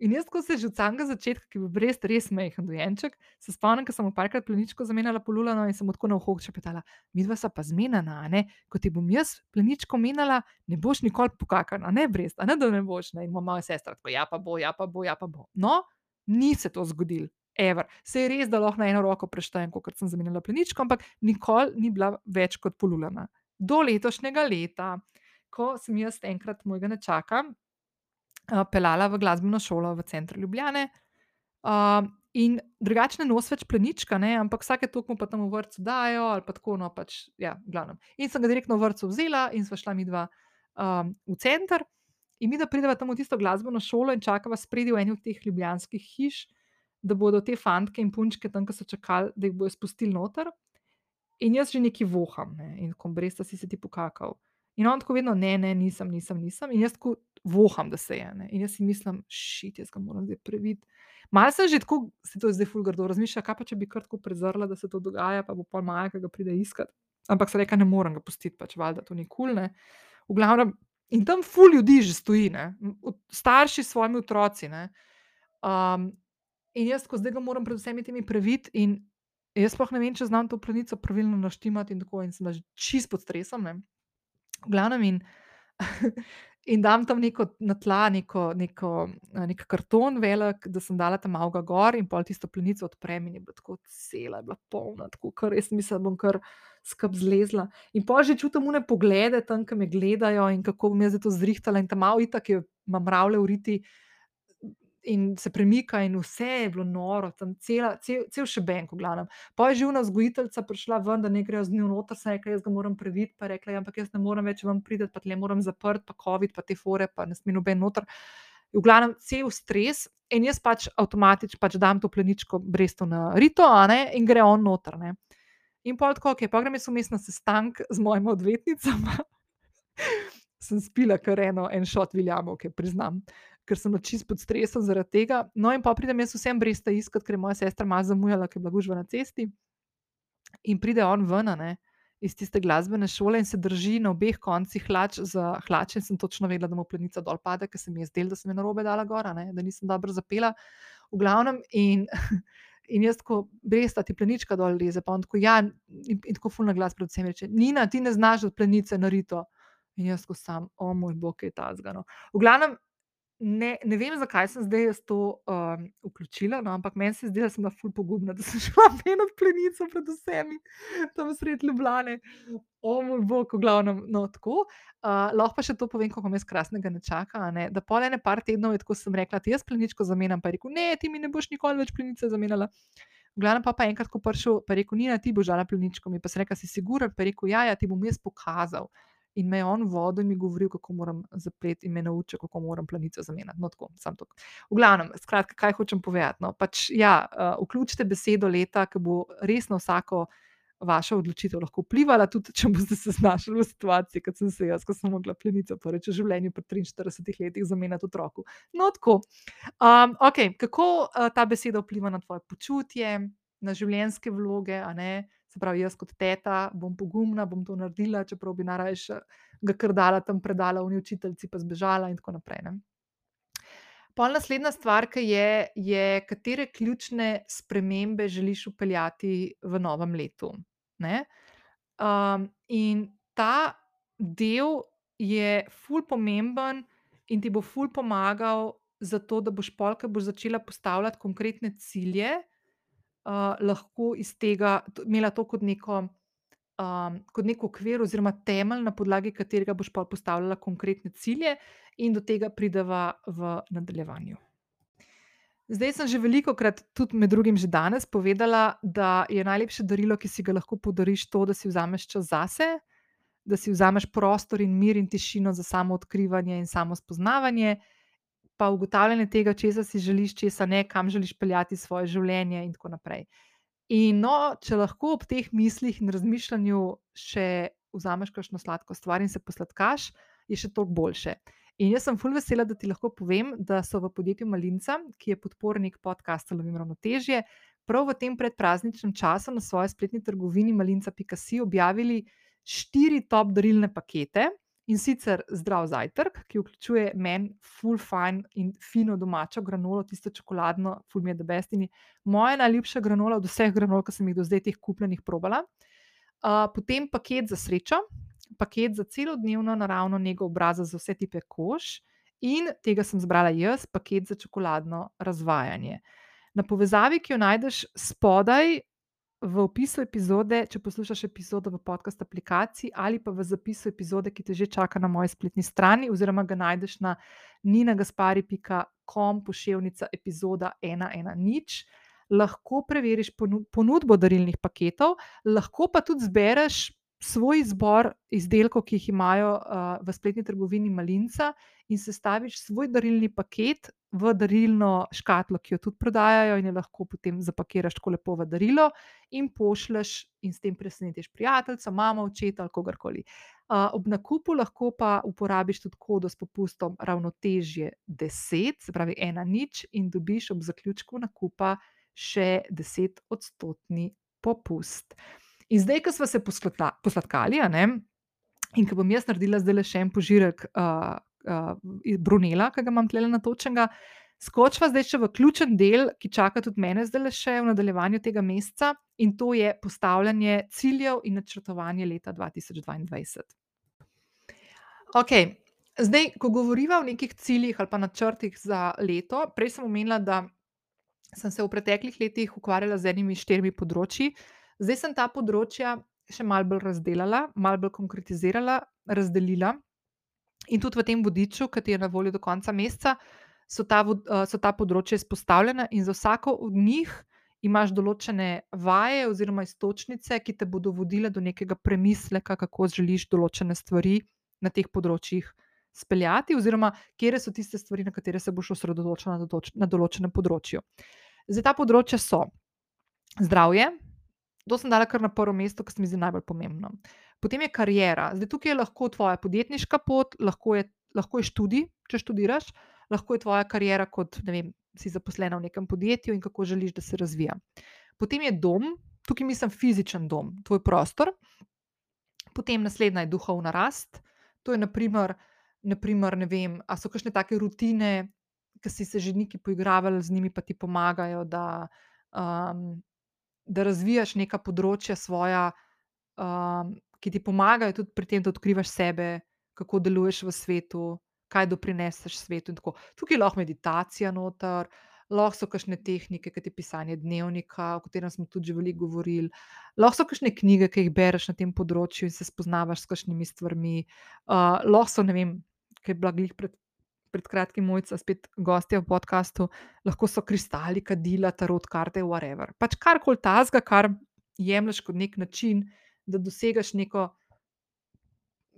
in jaz tako se že od samega začetka, ke je bil Brest res majhen dojenček, se spomnim, ke sem mu parkrat pleničko zamenjala polulano in sem tako na uho šepetala: "Midva sva pa zmenjena, ne, ko ti bom jaz pleničko menjala, ne boš nikoli pokakala, a ne, Brest, a ne, da ne boš, ne." In moja sestra tako: "Ja pa bo, ja pa bo, ja pa bo." No, ni se to zgodilo, ever. Saj je res, da lahko na eno roko preštejem, kolikor sem zamenjala pleničko, ampak nikoli ni bila več kot polulana. Do letošnjega leta, ko sem jaz enkrat mojega nečaka, peljala v glasbeno šolo v center Ljubljane, in drugače ne nosi več plenička, ne, ampak vsake toliko pa tam v vrtcu dajo ali pa tako, no, pač ja, v glavnem. In sem ga direktno v vrtcu vzela in sva šla midva, v center in midva prideva tam v tisto glasbeno šolo in čakava spredaj v eni od teh ljubljanskih hiš, da bodo te fantke in punčke tam, ke so čakali, da jih bojo spustili noter. In jaz že nekaj voham, ne, in tako: "Brest, a si se ti pokakal?" In on tako vedno: "Ne, ne, nisem, nisem, nisem." In jaz tako voham, da se je, ne, in jaz si mislim: "Šit, jaz ga moram zdaj previti." Malo sem že tako, saj to zdaj ful grdo, razmišljala, kaj pa če bi kar tako prezrla, da se to dogaja, pa bo pol Maja, ke ga pride iskat, ampak sem rekla: "Ne morem ga pustiti, pač valjda to ni kul, ne." V glavnem, in tam ful ljudi že stoji, ne, starši s svojimi otroci, ne. in jaz tako: "Zdaj ga moram pred vsemi temi previti." In jaz sploh ne vem, če znam to plenico pravilno naštimati in tako in sem že čisto pod stresom, ne. V glavnem in <laughs> in dam tam neko na tla neko neko, neki karton velik, da sem dala ta malo gor in pol tisto plenico odprem in je bila tako cela je bila polna, tako sem mislila, da bom kar skupaj zlezla. In pol že čutim one poglede tam, ke me gledajo, in kako bom jaz to zrihtala in ta mali itak je, ima mravlje v riti in se premika in vse je bilo noro tam, cela cel šebenk, v glavnem. Pol je že ona vzgojiteljica prišla ven, da naj grejo z njo noter, sem rekla: "Jaz ga moram previti." Pa je rekla: "Ja, ampak jaz ne morem več ven priti pa tule moram zapreti pa covid pa te fore pa ne sme noben noter." V glavnem cel stres in jaz pač pač dam to pleničko Brestu na rito, ne, in gre on noter, ne. In pol tako, okej, pol grem jaz vmes na sestanek z mojima odvetnicama, <laughs> sem spila kar eno en šot viljamovke, priznam, ker sem čisto pod stresom zaradi tega. No, in pol pridem jaz vseeno Bresta iskat, ker je moja sestra malo zamujala, ke je bila gužva na cesti. In pride on ven, ne, iz tiste glasbene šole in se drži na obeh koncih hlač za hlače in sem točno vedela, da mu plenica dol pade, ke se mi je zdelo, da sem jo narobe dala gor, a ne, da nisem dobro zapela. V glavnem, in <laughs> in jaz tako: "Brest, a ti plenička dol leze?" Pa on tako: "Ja." In tako ful naglas pred vsemi reče: "Nina, ti ne znaš dati plenice na rito." In jaz tako samo: "O moj bog, kaj takega, no." V glavnem, ne, ne vem, zakaj sem zdaj jaz to, vključila, no, ampak meni se zdelo, da sem bila ful pogumna, <laughs> da sem šla ven nad plenico pred vsemi tam sredi Ljubljane. O moj bog, v glavnem, no, tako. lahko pa še to povem, koliko imam jaz krasnega nečaka, a ne, da pol ene par tednov je tako, sem rekla: "Ti jaz pleničko zamenjam?" Pa je rekel: "Ne, ti mi ne boš nikoli več plenice zamenjala." V glavnem, pa je enkrat tako prišel pa je rekel: "Nina, ti boš dala pleničko mi." Pa sem rekla: "Si sigurna?" Pa je rekel: "Ja, ja, ti bom jaz pokazal." In me je on vodil in mi govoril, kako moram zapleti, in me naučil, kako moram plenico zamenjati, no, tako, samo toliko. V glavnem, skratka, kaj hočem povedati, no, pač ja, vključite besedo leta, ke bo res na vsako vašo odločitev lahko vplivala, tudi če boste se znašli v situaciji, kot sem se jaz, ko sem mogla plenico prvič v življenju pri triinštiridesetih letih zamenjati otroku. No, tako. okej, kako, ta beseda vpliva na tvoje počutje, na življenjske vloge, a ne, se pravi, jaz kot ta bom pogumna, bom to naredila, čeprav bi najrajši ga kar dala tam predala oni učiteljici pa zbežala in tako naprej, ne. Pol naslednja stvar, ke je, je, katere ključne spremembe želiš vpeljati v novem letu, ne. in ta del je ful pomemben in ti bo ful pomagal zato, da boš pol, ke boš začela postavljati konkretne cilje, lahko iz tega imela to kot neko, kot neki okvir oziroma temelj, na podlagi katerega boš pol postavljala konkretne cilje, in do tega prideva v nadaljevanju. Zdaj sem že veliko krat, tudi med drugim že danes, povedala, da je najlepše darilo, ki si ga lahko podariš, to, da si vzameš čas zase, da si vzameš prostor in mir in tišino za samo odkrivanje in samo spoznavanje, pa ugotavljanje tega, česa si želiš, česa ne, kam želiš peljati svoje življenje in tako naprej. In no, če lahko ob teh mislih in razmišljanju še vzameš kakšno sladko stvar in se posladkaš, je še toliko boljše. In jaz sem fulj vesela, da ti lahko povem, da so v podjetju Malinca, ki je podpornik podcasta Lovim ravnotežje, prav v tem predprazničnem času na svoji spletni trgovini malinca.si objavili štiri top darilne pakete. In sicer zdrav zajtrk, ki vključuje meni, full fine in fino domačo granolo, tisto čokoladno, full me je debestini, moja najljubša granola od vseh granol, ki sem jih do zdaj teh kupljenih probala. Uh, potem paket za srečo, paket za celodnevno naravno nego obraza za vse tipe kož, in tega sem zbrala jaz, paket za čokoladno razvajanje. Na povezavi, ki jo najdeš spodaj v opisu epizode, če poslušaš epizodo v podcast aplikaciji ali pa v zapisu epizode, ki te že čaka na moji spletni strani, oziroma ga najdeš na ninagaspari.com, pošiljka epizoda 110. Lahko preveriš ponudbo darilnih paketov, lahko pa tudi zbereš svoj izbor izdelkov, ki jih imajo uh, v spletni trgovini Malinca, in sestaviš svoj darilni paket v darilno škatlo, ki jo tudi prodajajo, in jo lahko potem zapakiraš tako lepo v darilo in pošleš, in s tem presenetiš prijatelja, mamo, očeta ali kogarkoli. Uh, ob nakupu lahko pa uporabiš tudi kodo s popustom ravnotežje 10, se pravi ena nič, in dobiš ob zaključku nakupa še 10 odstotni popust. In zdaj, ko smo se posladkali, ne, in ko bom jaz naredila zdaj le še en požirek uh, uh, Brunela, ki ga imam tle na točenega, skočva zdaj še v ključen del, ki čaka tudi mene zdaj le še v nadaljevanju tega meseca, in to je postavljanje ciljev in načrtovanje leta 2022. Ok. Zdaj, ko govorimo o nekih ciljih ali pa načrtih za leto, prej sem omenila, da sem se v preteklih letih ukvarjala z enimi štirimi področji, Zdaj sem ta področja še malo bolj razdelila, malo bolj konkretizirala, razdelila. In tudi v tem vodiču, ki je na voljo do konca meseca, so ta, so ta področja izpostavljena, in za vsako od njih imaš določene vaje oziroma istočnice, ki te bodo vodile do nekega premisleka, kako želiš določene stvari na teh področjih speljati, oziroma kje so tiste stvari, na katere se boš osredotočila na določenem področju. Zdaj, ta področja so zdravje, To sem dala kar na prvo mesto, ker se mi zdi najbolj pomembno. Potem je karijera. Zdaj, tukaj je lahko tvoja podjetniška pot, lahko je, lahko je študij, če študiraš, lahko je tvoja karijera kot vem, si zaposlena v nekem podjetju in kako želiš, da se razvija. Potem je dom, tukaj mislim fizičen dom, tvoj prostor. Potem naslednja je duhovna rast. To je, naprimer, naprimer ne vem, ali so kakšne take rutine, ki si se že neki poigravali z njimi, pa ti pomagajo, da um, da razvijaš neka področja svoja, um, ki ti pomagajo tudi pri tem, da odkrivaš sebe, kako deluješ v svetu, kaj doprineseš svetu. Tukaj je lahko meditacija noter. Lahko so kakšne tehnike, kot je pisanje dnevnika, o katerem smo tudi veliko govorili. Lahko so kakšne knjige, ki jih bereš na tem področju in se spoznavaš s kakšnimi stvarmi. Uh, lahko so, ne vem, kaj je blaglih pred pred kratkim mojca, spet gostja v podkastu, lahko so kristali, kadila, tarot karte, whatever. Pač karkoli tazga, kar jemliš kot nek način, da dosegaš neko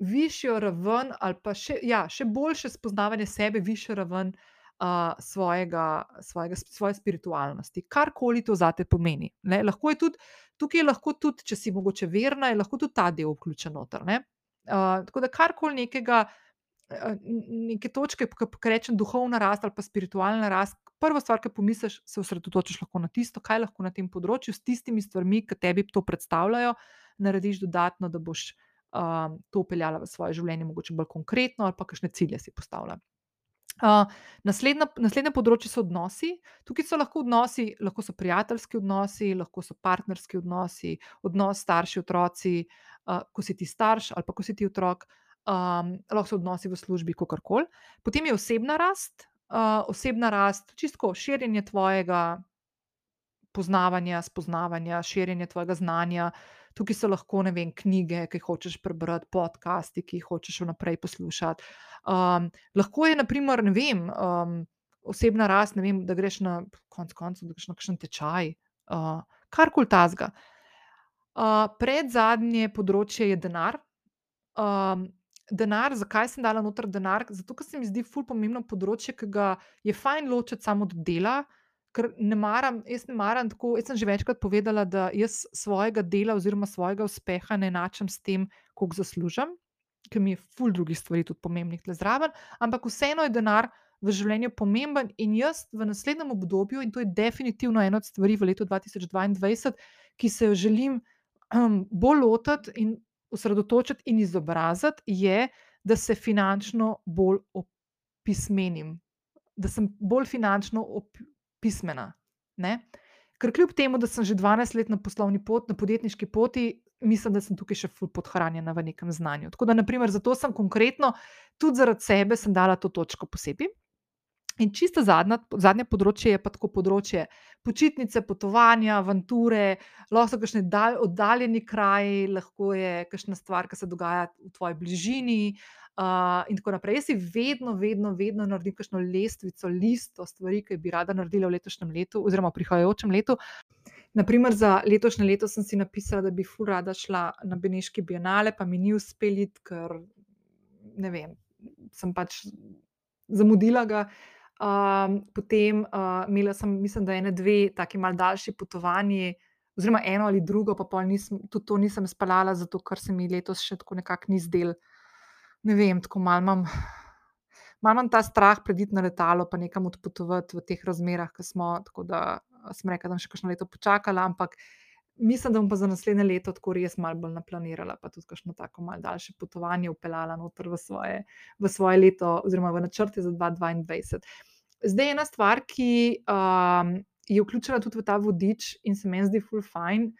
višjo raven, ali pa še, ja, še boljše spoznavanje sebe, višjo raven uh, svojega, svojega, svoje spiritualnosti, karkoli to zate pomeni. Ne? Lahko je tudi, tukaj je lahko tudi, če si mogoče verna, je lahko tudi ta del vključen noter. Uh, tako da karkoli nekega neke točke, ki rečem, duhovna rast ali pa spiritualna rast. Prva stvar, ki pomisliš, se osredotočiš lahko na tisto, kaj lahko na tem področju, s tistimi stvarmi, ki tebi to predstavljajo, narediš dodatno, da boš um, to upeljala v svoje življenje, mogoče bolj konkretno, ali pa kakšne cilje si postavlja. Uh, naslednja, naslednje področje so odnosi. Tukaj so lahko odnosi, lahko so prijateljski odnosi, lahko so partnerski odnosi, odnos starši, otroci, uh, ko si ti starš ali pa ko si ti otrok. Uh, um, lahko so odnosi v službi, kako koli. Potem je osebna rast, uh, osebna rast, čisto širjenje tvojega poznavanja, spoznavanja, širjenje tvojega znanja. Tukaj so lahko vem, knjige, ki jih hočeš prebrati, podcasti, ki jih hočeš vnaprej poslušati. Um, lahko je, naprimer, ne vem. Um, osebna rast, ne vem, da greš na konec koncev, da greš na kakšen tečaj, uh, karkoli tazga. Uh, pred zadnje področje je denar. Um, denar, zakaj sem dala noter denar? Zato, ker se mi zdi ful pomembno področje, ki ga je fajn ločiti samo od dela. Ker ne maram, jaz ne maram tako. Jaz sem že večkrat povedala, da jaz svojega dela oziroma svojega uspeha ne enačam s tem, koliko zaslužim, ker mi je ful drugih stvari tudi pomembnih tle zraven, ampak vseeno je denar v življenju pomemben in jaz v naslednjem obdobju, in to je definitivno ena od stvari v letu 2022, ki se jo želim um, bolj lotiti in osredotočiti in izobraziti, je, da se finančno bolj opismenim, da sem bolj finančno pismena. Ne? Ker kljub temu, da sem že 12 let na poslovni poti, na podjetniški poti, mislim, da sem tukaj še podhranjena v nekem znanju. Tako da, naprimer, zato sem konkretno, tudi zaradi sebe, dala to točko posebej. In čisto zadnja, zadnje področje je pa tako področje počitnice, potovanja, avanture, lahko so kakšne dal, oddaljeni kraji, lahko je kakšna stvar, ki se dogaja v tvoji bližini. Uh, in tako naprej. Jaz si vedno, vedno, vedno naredim kakšno lestvico, listo stvari, ki bi rada naredila v letošnjem letu, oziroma v prihajajočem letu. Naprimer, za letošnje leto sem si napisala, da bi fu rada šla na Beneški bienale, pa mi ni uspelo, ker ne vem, sem pač zamudila ga. Um, potem uh, imela sem, mislim, da ene dve, tako malo daljši potovanji, oziroma eno ali drugo, pa nisem, tudi to nisem spalala, zato ker se mi letos še tako nekako ni zdel. Ne vem, tako malo imam, mal imam ta strah prediti na letalo, pa nekam odpotovati v teh razmerah, ki smo. Tako da sem rekla, da bom še kakšno leto počakala, ampak mislim, da bom pa za naslednje leto tako res malo bolj naplanirala, pa tudi kakšno tako malo daljše potovanje upeljala noter v svoje, v svoje leto, oziroma v načrte za 2022. Zdaj, ena stvar, ki um, je vključena tudi v ta vodič in se meni zdi full fine,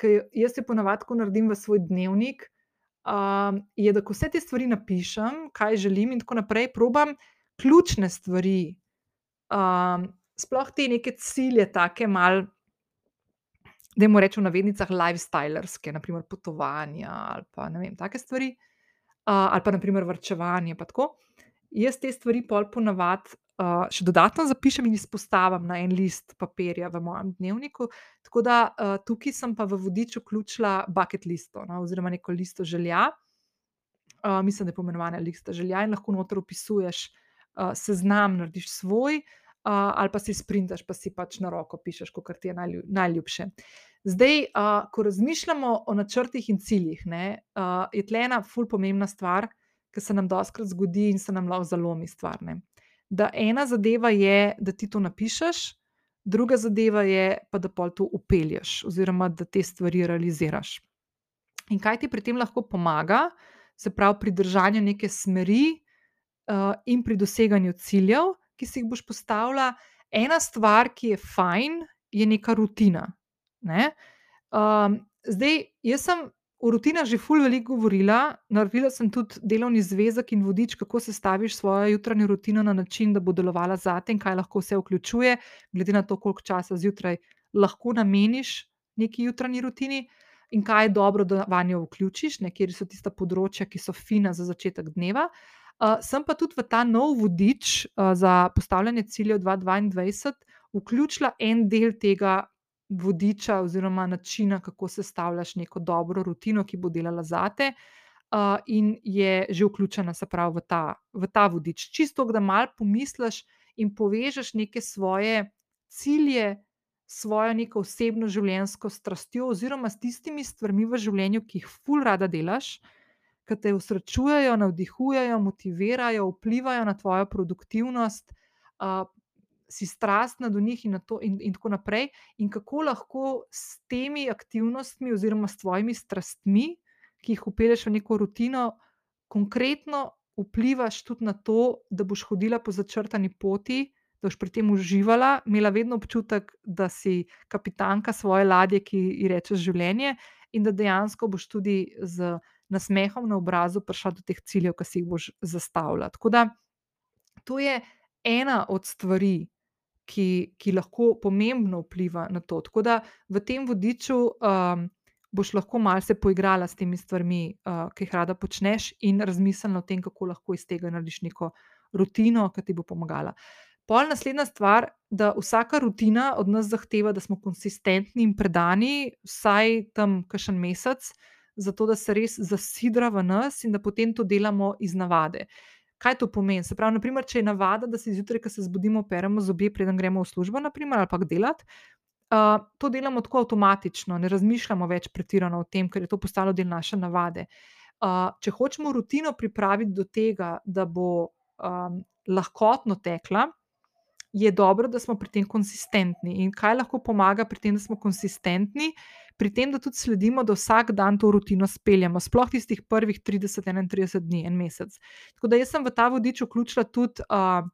ker jaz se ponavadi, ko naredim v svoj dnevnik, um, je, da ko vse te stvari napišem, kaj želim in tako naprej, probam ključne stvari, um, sploh te neke cilje, take mal. Da jim rečem, na vednicah, lifestylerske, naprimer potovanja ali pa ne vem, take stvari, uh, ali pa naprimer vrčevanje. Jaz te stvari pol ponavadi uh, še dodatno zapišem in izpostavim na en list papirja v mojem dnevniku. Tako da uh, tukaj sem pa v vodiču vključila bucket listo, no, oziroma neko listo želja. Uh, mislim, da je pomenovana lista želja in lahko noter opisuješ uh, seznam, narediš svoj, uh, ali pa si sprintaš, pa si pač na roko pišeš, kot ti je najljub, najljubše. Zdaj, uh, ko razmišljamo o načrtih in ciljih, ne, uh, je tle ena ful pomembna stvar, ki se nam doskrat zgodi in se nam lahko zalomi stvar. Ne da ena zadeva je, da ti to napišeš, druga zadeva je pa, da pa to upelješ, oziroma da te stvari realiziraš. In kaj ti pri tem lahko pomaga, se pravi pri držanju neke smeri uh, in pri doseganju ciljev, ki si jih boš postavila. Ena stvar, ki je fajn, je neka rutina. Ne? Um, zdaj, jaz sem o rutinah že ful veliko govorila. Naredila sem tudi delovni zvezek in vodič, kako se staviš svojo jutranjo rutino na način, da bo delovala za te in kaj lahko vse vključuje, glede na to, koliko časa zjutraj lahko nameniš neki jutranji rutini. In kaj je dobro, da vanjo vključiš, kje so tista področja, ki so fina za začetek dneva. Sem pa tudi v ta nov vodič uh, za postavljanje ciljev 2022 vključila en del tega vodiča oziroma načina, kako sestavljaš neko dobro rutino, ki bo delala zate. Uh, in je že vključena pravi, v, ta, v ta vodič. Čisto, da malo pomisliš in povežeš neke svoje cilje, svojo neko osebno življenjsko strastjo, oziroma s tistimi stvarmi v življenju, ki jih ful rada delaš, ki te usrečujejo, navdihujejo, motivirajo, vplivajo na tvojo produktivnost, uh, si strastna do njih in, to, in, in tako naprej, in kako lahko s temi aktivnostmi oziroma s tvojimi strastmi, ki jih upelješ v neko rutino, konkretno vplivaš tudi na to, da boš hodila po začrtani poti. Da boš pri tem uživala, imela vedno občutek, da si kapitanka svoje ladje, ki ji rečeš življenje, in da dejansko boš tudi z nasmehom na obrazu prišla do teh ciljev, ki si jih boš zastavila. Tako da to je ena od stvari, ki, ki lahko pomembno vpliva na to. Tako da v tem vodiču um, boš lahko malce poigrala s temi stvarmi, uh, ki jih rada počneš, in razmislila o tem, kako lahko iz tega narediš neko rutino, ki ti bo pomagala. Pol naslednja stvar, da vsaka rutina od nas zahteva, da smo konsistentni in predani, vsaj tam kakšen mesec, zato da se res zasidra v nas in da potem to delamo iz navade. Kaj to pomeni? Se pravi, naprimer, če je navada, da se zjutraj, ko se zbudimo, peremo zobe, preden gremo v službo, naprimer, ali pa delati. Uh, to delamo tako avtomatično, ne razmišljamo več pretirano o tem, ker je to postalo del naše navade. Uh, če hočemo rutino pripraviti do tega, da bo um, lahkotno tekla, je dobro, da smo pri tem konsistentni. In kaj lahko pomaga pri tem, da smo konsistentni? Pri tem, da tudi sledimo, da vsak dan to rutino speljamo, sploh tistih prvih 30-31 dni, en mesec. Tako da jaz sem v ta vodič vključila tudi uh,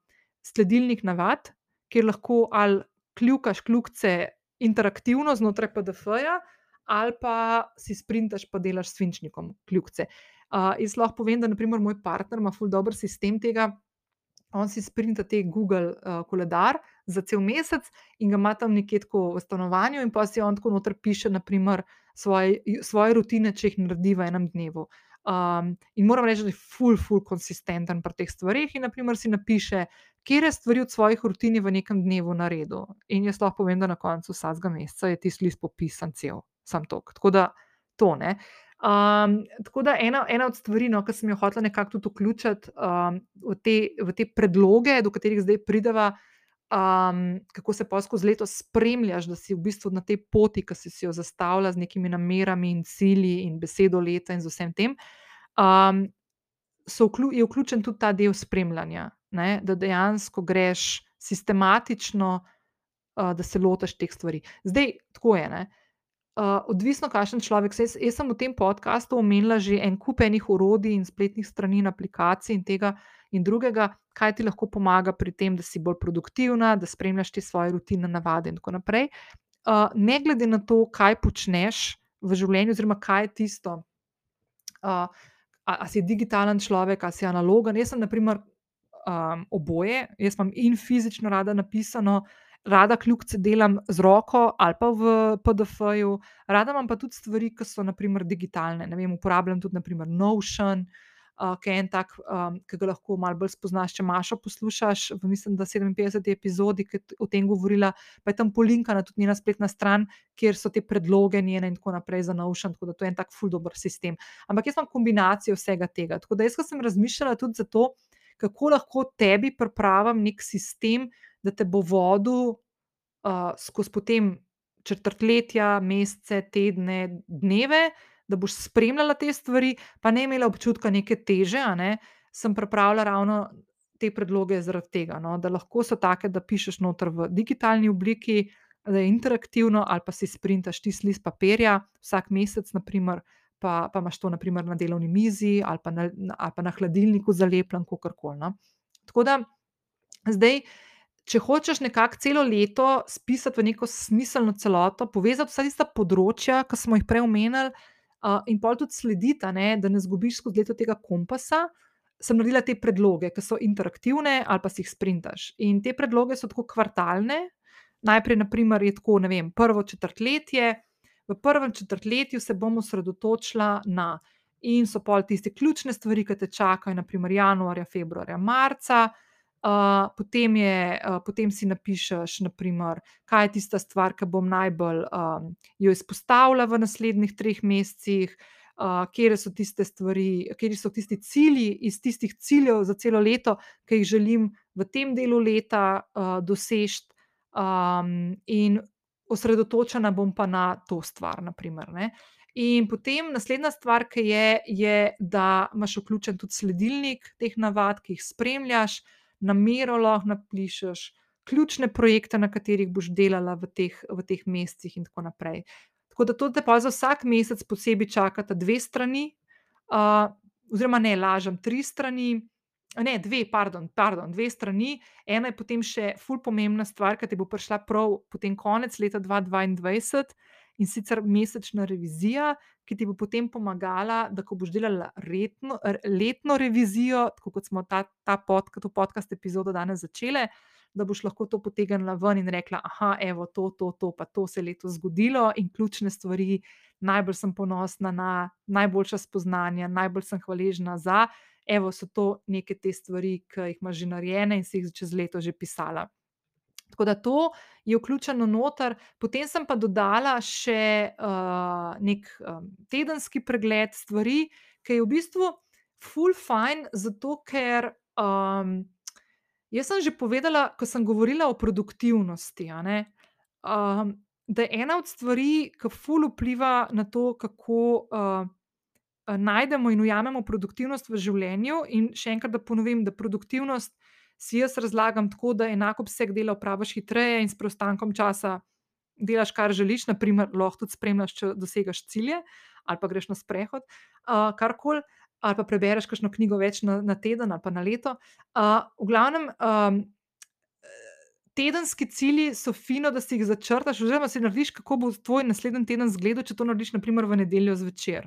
sledilnik navad, kjer lahko ali kljukaš kljukce interaktivno znotraj PDF-ja, ali pa si sprintaš, pa delaš s svinčnikom kljukce. Uh, jaz lahko povem, da naprimer, moj partner ima ful dobr sistem tega on si sprinta te Google uh, koledar za cel mesec in ga ima tam nekje tako v stanovanju, in pa si on tako noter piše, naprimer, svoje, svoje rutine, če jih naredi v enem dnevu. Um, in moram reči, da je full, full konsistenten pri teh stvarih. In, naprimer, si napiše, kje je stvari od svojih rutin v nekem dnevu naredil. In jaz lahko povem, da na koncu vsakega meseca je ti list popisan cel, sam tok. Tako da to ne. Um, tako da ena, ena od stvari, no, ki sem jo hotel nekako tudi vključiti um, v, te, v te predloge, do katerih zdaj prideva, um, kako se pa skozi leto spremljaš, da si v bistvu na tej poti, ki si, si jo zastavlja z nekimi namerami in cilji in besedo leta in z vsem tem. Um, vklju, je vključen tudi ta del spremljanja, ne, da dejansko greš sistematično, uh, da se lotiš teh stvari. Zdaj, tako je. Ne, Uh, odvisno, kakšen človek je. Jaz sem v tem podkastu omenila že en kup enih urodij in spletnih strani in aplikacij in tega in drugega, kaj ti lahko pomaga pri tem, da si bolj produktivna, da spremljaš te svoje rutine, navade in tako naprej. Uh, ne glede na to, kaj počneš v življenju, oziroma kaj je tisto, uh, ali si digitalen človek, ali si analogen. Jaz sem, na primer, um, oboje, jaz imam in fizično rada napisano rada kljubce delam z roko ali pa v PDF-ju, rada imam pa tudi stvari, ki so naprimer digitalne. Ne vem, uporabljam tudi naprimer Notion. Uh, ki je en tak, um, ki ga lahko malo bolj spoznaš, če imaš poslušaš. V mislim, da 57 epizodi, ki je o tem govorila, pa je tam polinkana tudi njena spletna stran, kjer so te predloge njene in tako naprej za Notion. Tako da to je en tak fuldober sistem. Ampak jaz imam kombinacijo vsega tega. Tako da jaz sem razmišljala tudi za to, kako lahko tebi pripravim nek sistem, da te bo vodil uh, skozi potem četrtletja, mesece, tedne, dneve, da boš spremljala te stvari, pa ne imela občutka neke teže. Ne? Sem pripravila ravno te predloge zaradi tega, no? da lahko so take, da pišeš noter v digitalni obliki, da je interaktivno, ali pa si sprintaš ti list papirja vsak mesec, naprimer. Pa, pa imaš to naprimer, na delovni mizi ali pa na, ali pa na hladilniku zalepljen, kako koli. No? Tako da zdaj, uh, če hočeš nekako celo leto spisati v neko smiselno celoto, povezati vsa tista področja, ki smo jih prej omenili, uh, in pa tudi slediti, ne, da ne zgubiš skozi leto tega kompasa. Sem naredila te predloge, ki so interaktivne, ali pa si jih sprintaš. In te predloge so tako kvartalne. Najprej, naprimer, je tako, ne vem, prvo četrtletje. V prvem četrtletju se bomo osredotočila na, in so pol tiste ključne stvari, ki te čakajo, naprimer januarja, februarja, marca, Uh, potem, je, uh, potem si napišeš, naprimer, kaj je tista stvar, ki bom najbolj um, jo izpostavila v naslednjih treh mesecih, uh, kje so tiste stvari, kje so tisti cilji iz tistih ciljev za celo leto, ki jih želim v tem delu leta uh, doseči, um, in osredotočena bom pa na to stvar. Naprimer, in potem naslednja stvar, ki je, je, da imaš vključen tudi sledilnik teh navad, ki jih spremljaš namero lahko napišeš, ključne projekte, na katerih boš delala v teh, v teh mesecih, in tako naprej. Tako da to te pa za vsak mesec posebej čakata dve strani, uh, oziroma ne lažem, tri strani. Ne, dve, pardon, pardon, dve strani. Ena je potem še ful pomembna stvar, ki ti bo prišla prav potem konec leta 2022 in sicer mesečna revizija, ki ti bo potem pomagala, da ko boš delala retno, letno revizijo, tako kot smo ta, ta podcast, to podcast epizodo danes začeli, da boš lahko to potegnila ven in rekla: Ah, evo, to, to, to, pa to se je letos zgodilo in ključne stvari, najbolj sem ponosna na najboljša spoznanja, najbolj sem hvaležna za. evo, so to neke te stvari, ki jih imaš že narejene in si jih čez leto že pisala. Tako da to je vključeno noter, potem sem pa dodala še uh, nek um, tedenski pregled stvari, ki je v bistvu full fine, zato ker um, jaz sem že povedala, ko sem govorila o produktivnosti, um, da je ena od stvari, ki full vpliva na to, kako uh, najdemo in ujamemo produktivnost v življenju. In še enkrat, da ponovim, da produktivnost si jaz razlagam tako, da enako obseg dela opraviš hitreje in s preostankom časa delaš, kar želiš, naprimer, lahko tudi spremljaš, če dosegaš cilje, ali pa greš na sprehod, uh, karkoli, ali pa prebereš kakšno knjigo več na, na teden ali pa na leto. Uh, v glavnem. Um, Tedenski cilji so fino, da si jih začrtaš, oziroma si narediš, kako bo tvoj naslednji teden izgledal, če to narediš, naprimer, v nedeljo zvečer.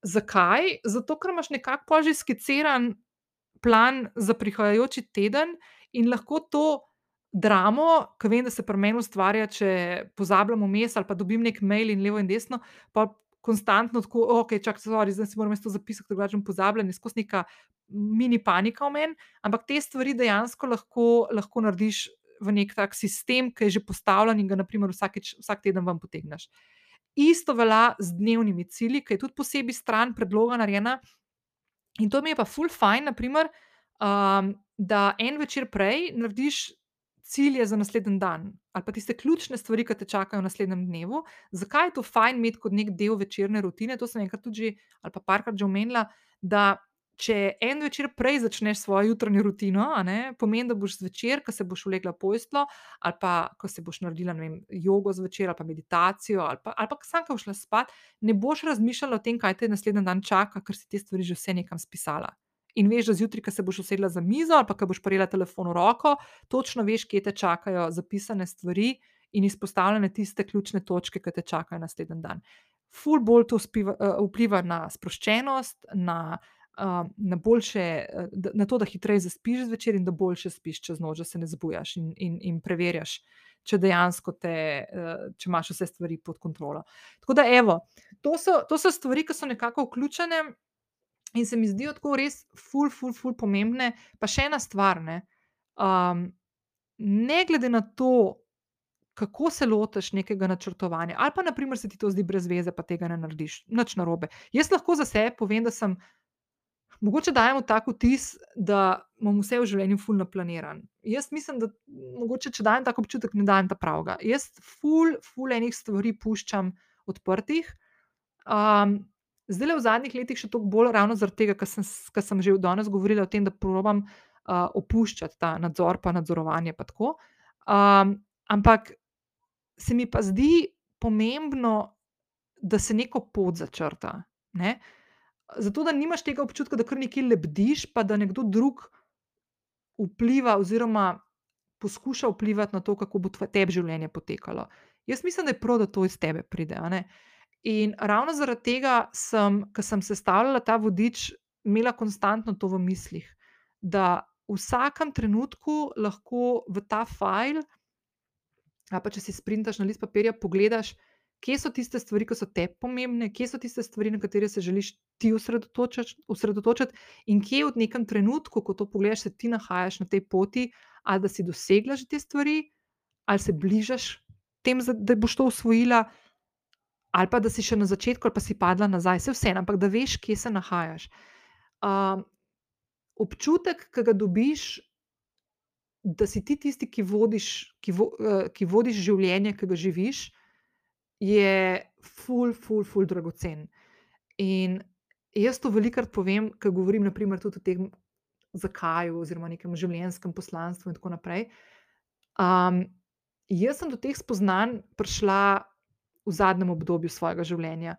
Zakaj? Zato, ker imaš nekako že skiciran plan za prihajajoči teden in lahko to dramo, ki vem, da se pri meni ustvarja, če pozabljam vmes ali pa dobim nek mail in levo in desno, pa konstantno tako, ok, čakaj, sorry, zdaj si moram to zapisati, drugače pozabljam, skozi neka mini panika v meni, ampak te stvari dejansko lahko, lahko narediš v nek tak sistem, ki je že postavljen in ga, naprimer, vsakeč, vsak teden vam potegneš. Isto velja z dnevnimi cilji, ki je tudi posebej stran predloga narejena, In to mi je pa full fajn, naprimer, um, da en večer prej narediš cilje za naslednji dan ali pa tiste ključne stvari, ki te čakajo v naslednjem dnevu. Zakaj je to fajn imeti kot nek del večerne rutine? To sem enkrat tudi ali pa parkrat že omenila, da če en večer prej začneš svojo jutranjo rutino, ne, pomeni, da boš zvečer, ko se boš ulegla pojstvo, ali pa ko se boš naredila vem, jogo zvečer, ali pa meditacijo, ali pa, ali pa sam, ko boš šla spat, ne boš razmišljala o tem, kaj te naslednji dan čaka, ker si te stvari že vse nekam spisala. In veš, da zjutraj, ko se boš usedla za mizo ali pa ko boš prijela telefon v roko, točno veš, kje te čakajo zapisane stvari in izpostavljene tiste ključne točke, ki te čakajo naslednji dan. Ful bolj to spiva, uh, vpliva na sproščenost, na uh, na, boljše, na to, da hitreje zaspiš zvečer in da boljše spiš čez noč, da se ne zbujaš in, in, in preverjaš, če dejansko te, če imaš vse stvari pod kontrolo. Tako da, evo, to so, to so stvari, ki so nekako vključene in se mi zdijo tako res, ful, ful, ful, pomembne. Pa še ena stvar. Ne, um, ne glede na to, kako se lotiš nekega načrtovanja, ali pa, naprimer, se ti to zdi brez veze, pa tega ne narediš, nič narobe. Jaz lahko za sebe povem, da sem mogoče dajemo tako vtis, da imamo vse v življenju fulno planiran. Jaz mislim, da mogoče, če dajem tako občutek, ne dajem ta pravga. Jaz ful, ful enih stvari puščam odprtih. Um, zdaj le v zadnjih letih še toliko bolj, ravno zaradi tega, ker sem, sem že danes govorila o tem, da probujem uh, opuščati ta nadzor, pa nadzorovanje. Pa um, ampak se mi pa zdi pomembno, da se neko pot začrta. Ne? Uh, zato da nimaš tega občutka, da kar nekaj lebdiš, pa da nekdo drug vpliva oziroma poskuša vplivati na to, kako bo tebi življenje potekalo. Jaz mislim, da je prav, da to iz tebe pride. In ravno zaradi tega ko sem sestavljala ta vodič, imela konstantno to v mislih, da v vsakem trenutku lahko v ta file, pa če si sprintaš na list papirja, pogledaš, kje so tiste stvari, ki so te pomembne, kje so tiste stvari, na katere se želiš ti osredotočiti, in kje v nekem trenutku, ko to pogledaš, se ti nahajaš na tej poti, ali da si dosegla že te stvari, ali se bližaš tem, da boš to usvojila, ali pa da si še na začetku, ali pa si padla nazaj, vse vse, ampak da veš, kje se nahajaš. Um, občutek, ki ga dobiš. Da si ti tisti, ki vodiš, ki, vo, uh, ki vodiš življenje, ki ga živiš, je ful, ful, ful, dragocen. In jaz to velikokrat povem, ko govorim naprimer, tudi o tem, zakaj, oziroma nekem življenjskem poslanstvu in tako naprej. Um, jaz sem do teh spoznanj prišla v zadnjem obdobju svojega življenja.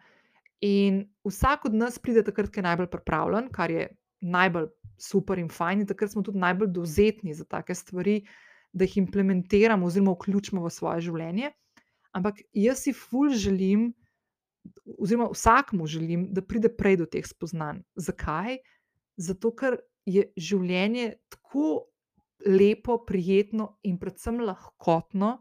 In vsak od nas pride takrat, ko je najbolj pripravljen, kar je najbolj super in fajn, in takrat smo tudi najbolj dovzetni za take stvari, da jih implementiramo oziroma vključimo v svoje življenje. Ampak jaz si ful želim, oziroma vsakmu želim, da pride prej do teh spoznanj. Zakaj? Zato, ker je življenje tako lepo, prijetno in predvsem lahkotno,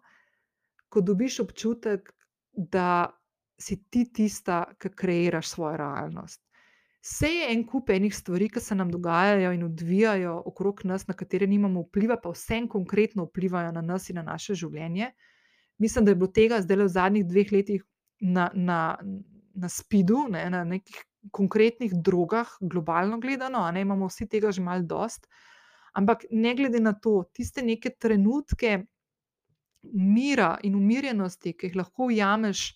ko dobiš občutek, da si ti tista, ki kreiraš svojo realnost. Vse je en kup enih stvari, ki se nam dogajajo in odvijajo okrog nas, na katere nimamo vpliva, pa vsem konkretno vplivajo na nas in na naše življenje. Mislim, da je bilo tega zdaj v zadnjih dveh letih na, na, na spidu, ne, na nekih konkretnih drogah, globalno gledano, ne imamo vsi tega že malo dost. Ampak ne glede na to, tiste neke trenutke mira in umirjenosti, ki jih lahko ujameš,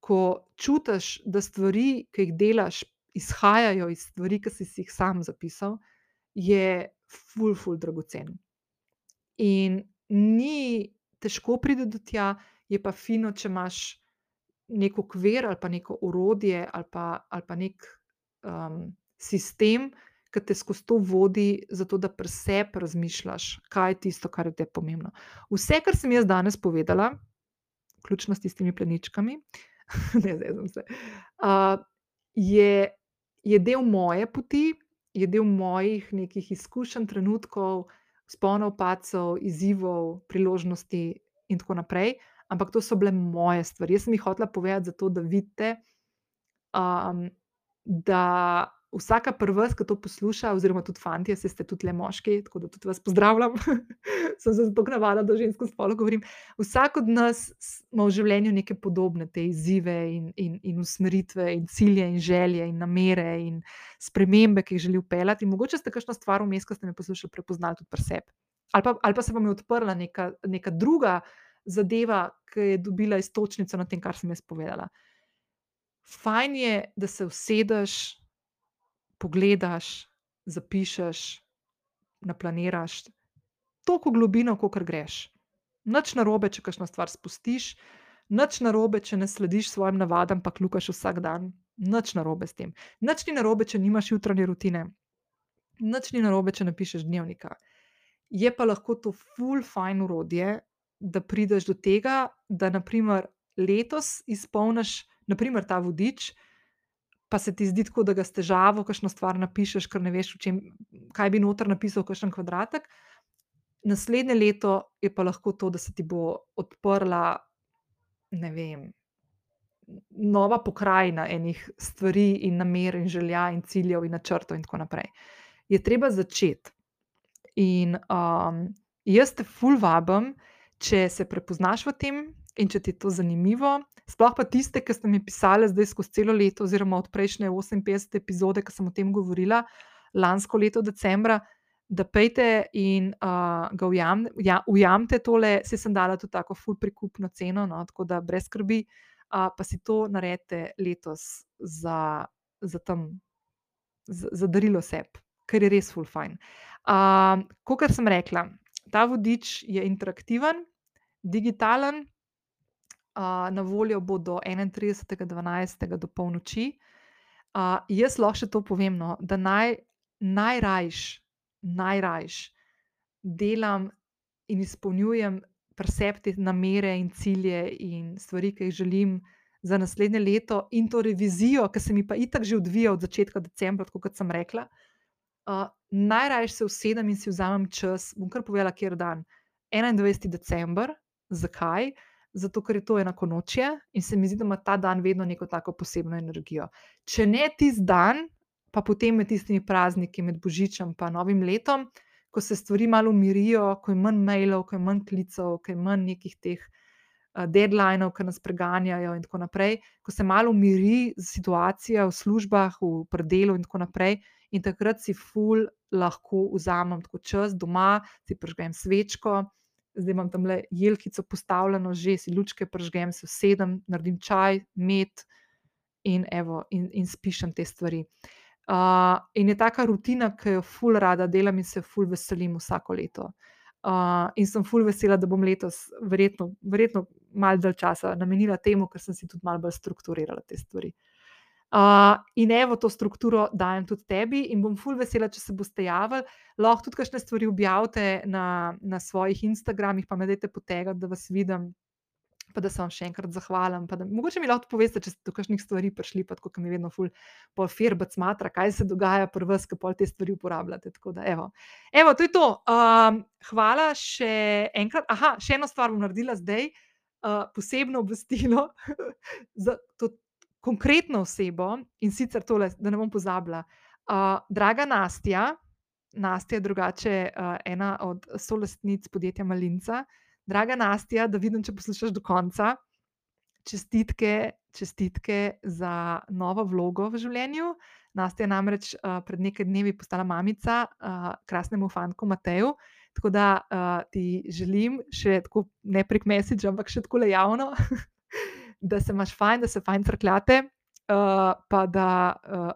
ko čutiš, da stvari, ki jih delaš, izhajajo iz stvari, ki si jih sam zapisal, je ful, ful, dragocen. In ni težko priti do tja, je pa fino, če imaš nek okvir ali pa neko orodje ali pa, ali pa nek um, sistem, ki te skozi to vodi, zato da pri sebi razmišljaš, kaj je tisto, kar je te pomembno. Vse, kar sem jaz danes povedala, vključno s tistimi pleničkami, <laughs> ne zdaj se. Uh, je, je del moje poti, je del mojih nekih izkušenj, trenutkov, spomnov, pacov, izzivov, priložnosti in tako naprej. Ampak to so bile moje stvari. Jaz sem jih hotela povedati, zato da vidite, um, da vsaka prva, ki to posluša, oziroma tudi fanti, se ste tudi le moški, tako da tudi vas pozdravljam, <laughs> sem se zato navadila, da žensko spolo govorim. Vsak od nas ima v življenju neke podobne te izzive in, in, in usmeritve, in cilje, in želje, in namere, in spremembe, ki jih želi upeljati. In mogoče ste kakšno stvar vmes, ki ste me poslušali, prepoznali tudi pri sebi. Ali pa, ali pa se vam je odprla neka, neka druga zadeva, ki je dobila istočnico na tem, kar sem jaz povedala. Fajn je, da se usedeš, pogledaš, zapišeš, naplaniraš toliko globino, kot greš. Noč na robe, če kakšno stvar spustiš, noč na robe, če ne slediš svojim navadam, pa kljukaš vsak dan, noč na robe s tem. Noč ni na robe, če nimaš jutranje rutine, noč ni na robe, če napišeš dnevnika. Je pa lahko to full fine urodje, da prideš do tega, da naprimer letos izpolniš, ta vodič, pa se ti zdi tako, da ga s težavo, kakšno stvar napišeš, ker ne veš, čem, kaj bi noter napisal, kakšen kvadratek. Naslednje leto je pa lahko to, da se ti bo odprla, ne vem, nova pokrajina enih stvari in namer in želja in ciljev in načrtov in tako naprej. Je treba začeti. In um, jaz te ful vabim, če se prepoznaš v tem in če ti je to zanimivo, sploh pa tiste, ki ste mi pisali zdaj skozi celo leto, oziroma od prejšnje 58 epizode, ki sem o tem govorila, lansko leto decembra, da pejte in uh, ga ujam, ja, ujamete tole, se sem dala tudi tako full prikupno ceno, no, tako da brez skrbi, uh, pa si to naredite letos za, za tam, za, za darilo sebi, ker je res full fine. Uh, Kot sem rekla, ta vodič je interaktiven, digitalen, na voljo bo do 31.12. do polnoči. Uh, jaz lahko še to povem, no, da naj, najrajš, najrajš delam in izpolnjujem presepte namere in cilje in stvari, ki jih želim za naslednje leto, in to revizijo, ki se mi pa itak že odvija od začetka decembra, kot sem rekla. Uh, najrajš se usedem in si vzamem čas, bom kar povedala, kjer dan. 21. december, zakaj? Zato ker je to enako noče in se mi zdi, da ima ta dan vedno neko tako posebno energijo. Če ne tisti dan, pa potem med tistimi prazniki, med Božičem in Novim letom, ko se stvari malo umirijo, ko je manj mailov, ko je manj klicev, ko je manj nekih teh uh, deadlines, ki nas preganjajo, in tako naprej, ko se malo umiri situacija v službah, v predelu in tako naprej. In takrat si ful lahko vzamem čas doma, si prežgem svečko, zdaj imam tam le jelkico postavljeno, že si lučke pržgem, se sedem, naredim čaj, med in, evo, in, in spišem te stvari. Uh, in je taka rutina, ki jo ful rada delam in se ful veselim vsako leto. Uh, in sem ful vesela, da bom letos, verjetno, verjetno malo dalj časa namenila temu, ker sem si tudi malo bolj strukturirala te stvari. Uh, in evo, to strukturo dajem tudi tebi, in bom ful vesela, če se boste javili. Lahko tudi kakšne stvari objavite na, na svojih Instagramih, pa me dajte potegati, da vas vidim, pa da se vam še enkrat zahvalim. Da, mogoče mi lahko poveste, če ste do kakšnih stvari prišli, pa tako, mi vedno ful po firbac matra, kaj se dogaja pri vas, ki pol te stvari uporabljate. Da, evo. evo, to je to. Um, hvala še enkrat. Aha, še eno stvar bom naredila zdaj, uh, posebno obvestilo <laughs> za to konkretno osebo in sicer tole, da ne bom pozabila. Uh, draga Nastja, Nastja je drugače uh, ena od solastnic podjetja Malinca. Draga Nastja, da vidim, če poslušaš do konca. Čestitke, čestitke za novo vlogo v življenju. Nastja je namreč uh, pred nekaj dnevi postala mamica uh, krasnemu fantu Mateju. Tako da uh, ti želim, še tako ne prek Message, ampak še tako le javno, <laughs> da se imaš fajn, da se fajn crkljate, uh, pa da uh,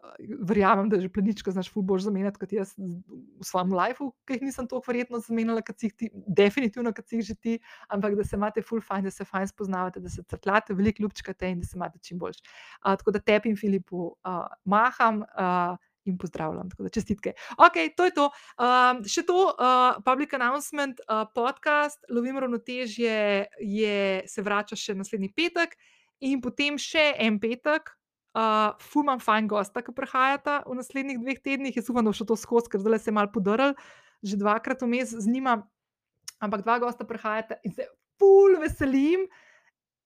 verjamem, da že pleničko znaš ful boš zamenjati kot jaz v svojem lifeu, ki jih nisem tako verjetno zamenjala, kot si jih ti, definitivno, kot si jih že ti, ampak da se imate ful fajn, da se fajn spoznavate, da se crkljate, veliko ljubčkate in da se imate čim boljš. Uh, tako da tebi in Filipu uh, maham. Uh, In pozdravljam, tako da čestitke. Ok, to je to. Um, še to, uh, public announcement, uh, podcast, lovim ravnotežje, je, se vrača še naslednji petek, in potem še en petek, uh, fulman fajn gosta, ki prihajata v naslednjih dveh tednih. Jaz upam, da bo šlo to skozi, ker zdaj se je mal podaril, že dvakrat vmes z njima, ampak dva gosta prihajata in se ful veselim.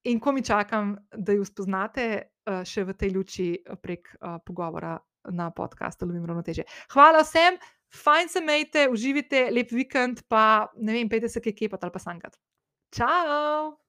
In ko mi čakam, da jih spoznate, uh, še v tej luči prek uh, pogovora na podkastu Lovim Ravnoteže. Hvala vsem, fajn se majte, uživite, lep vikend, pa ne vem, pejte se kaj kepati ali pa sankat. Čau!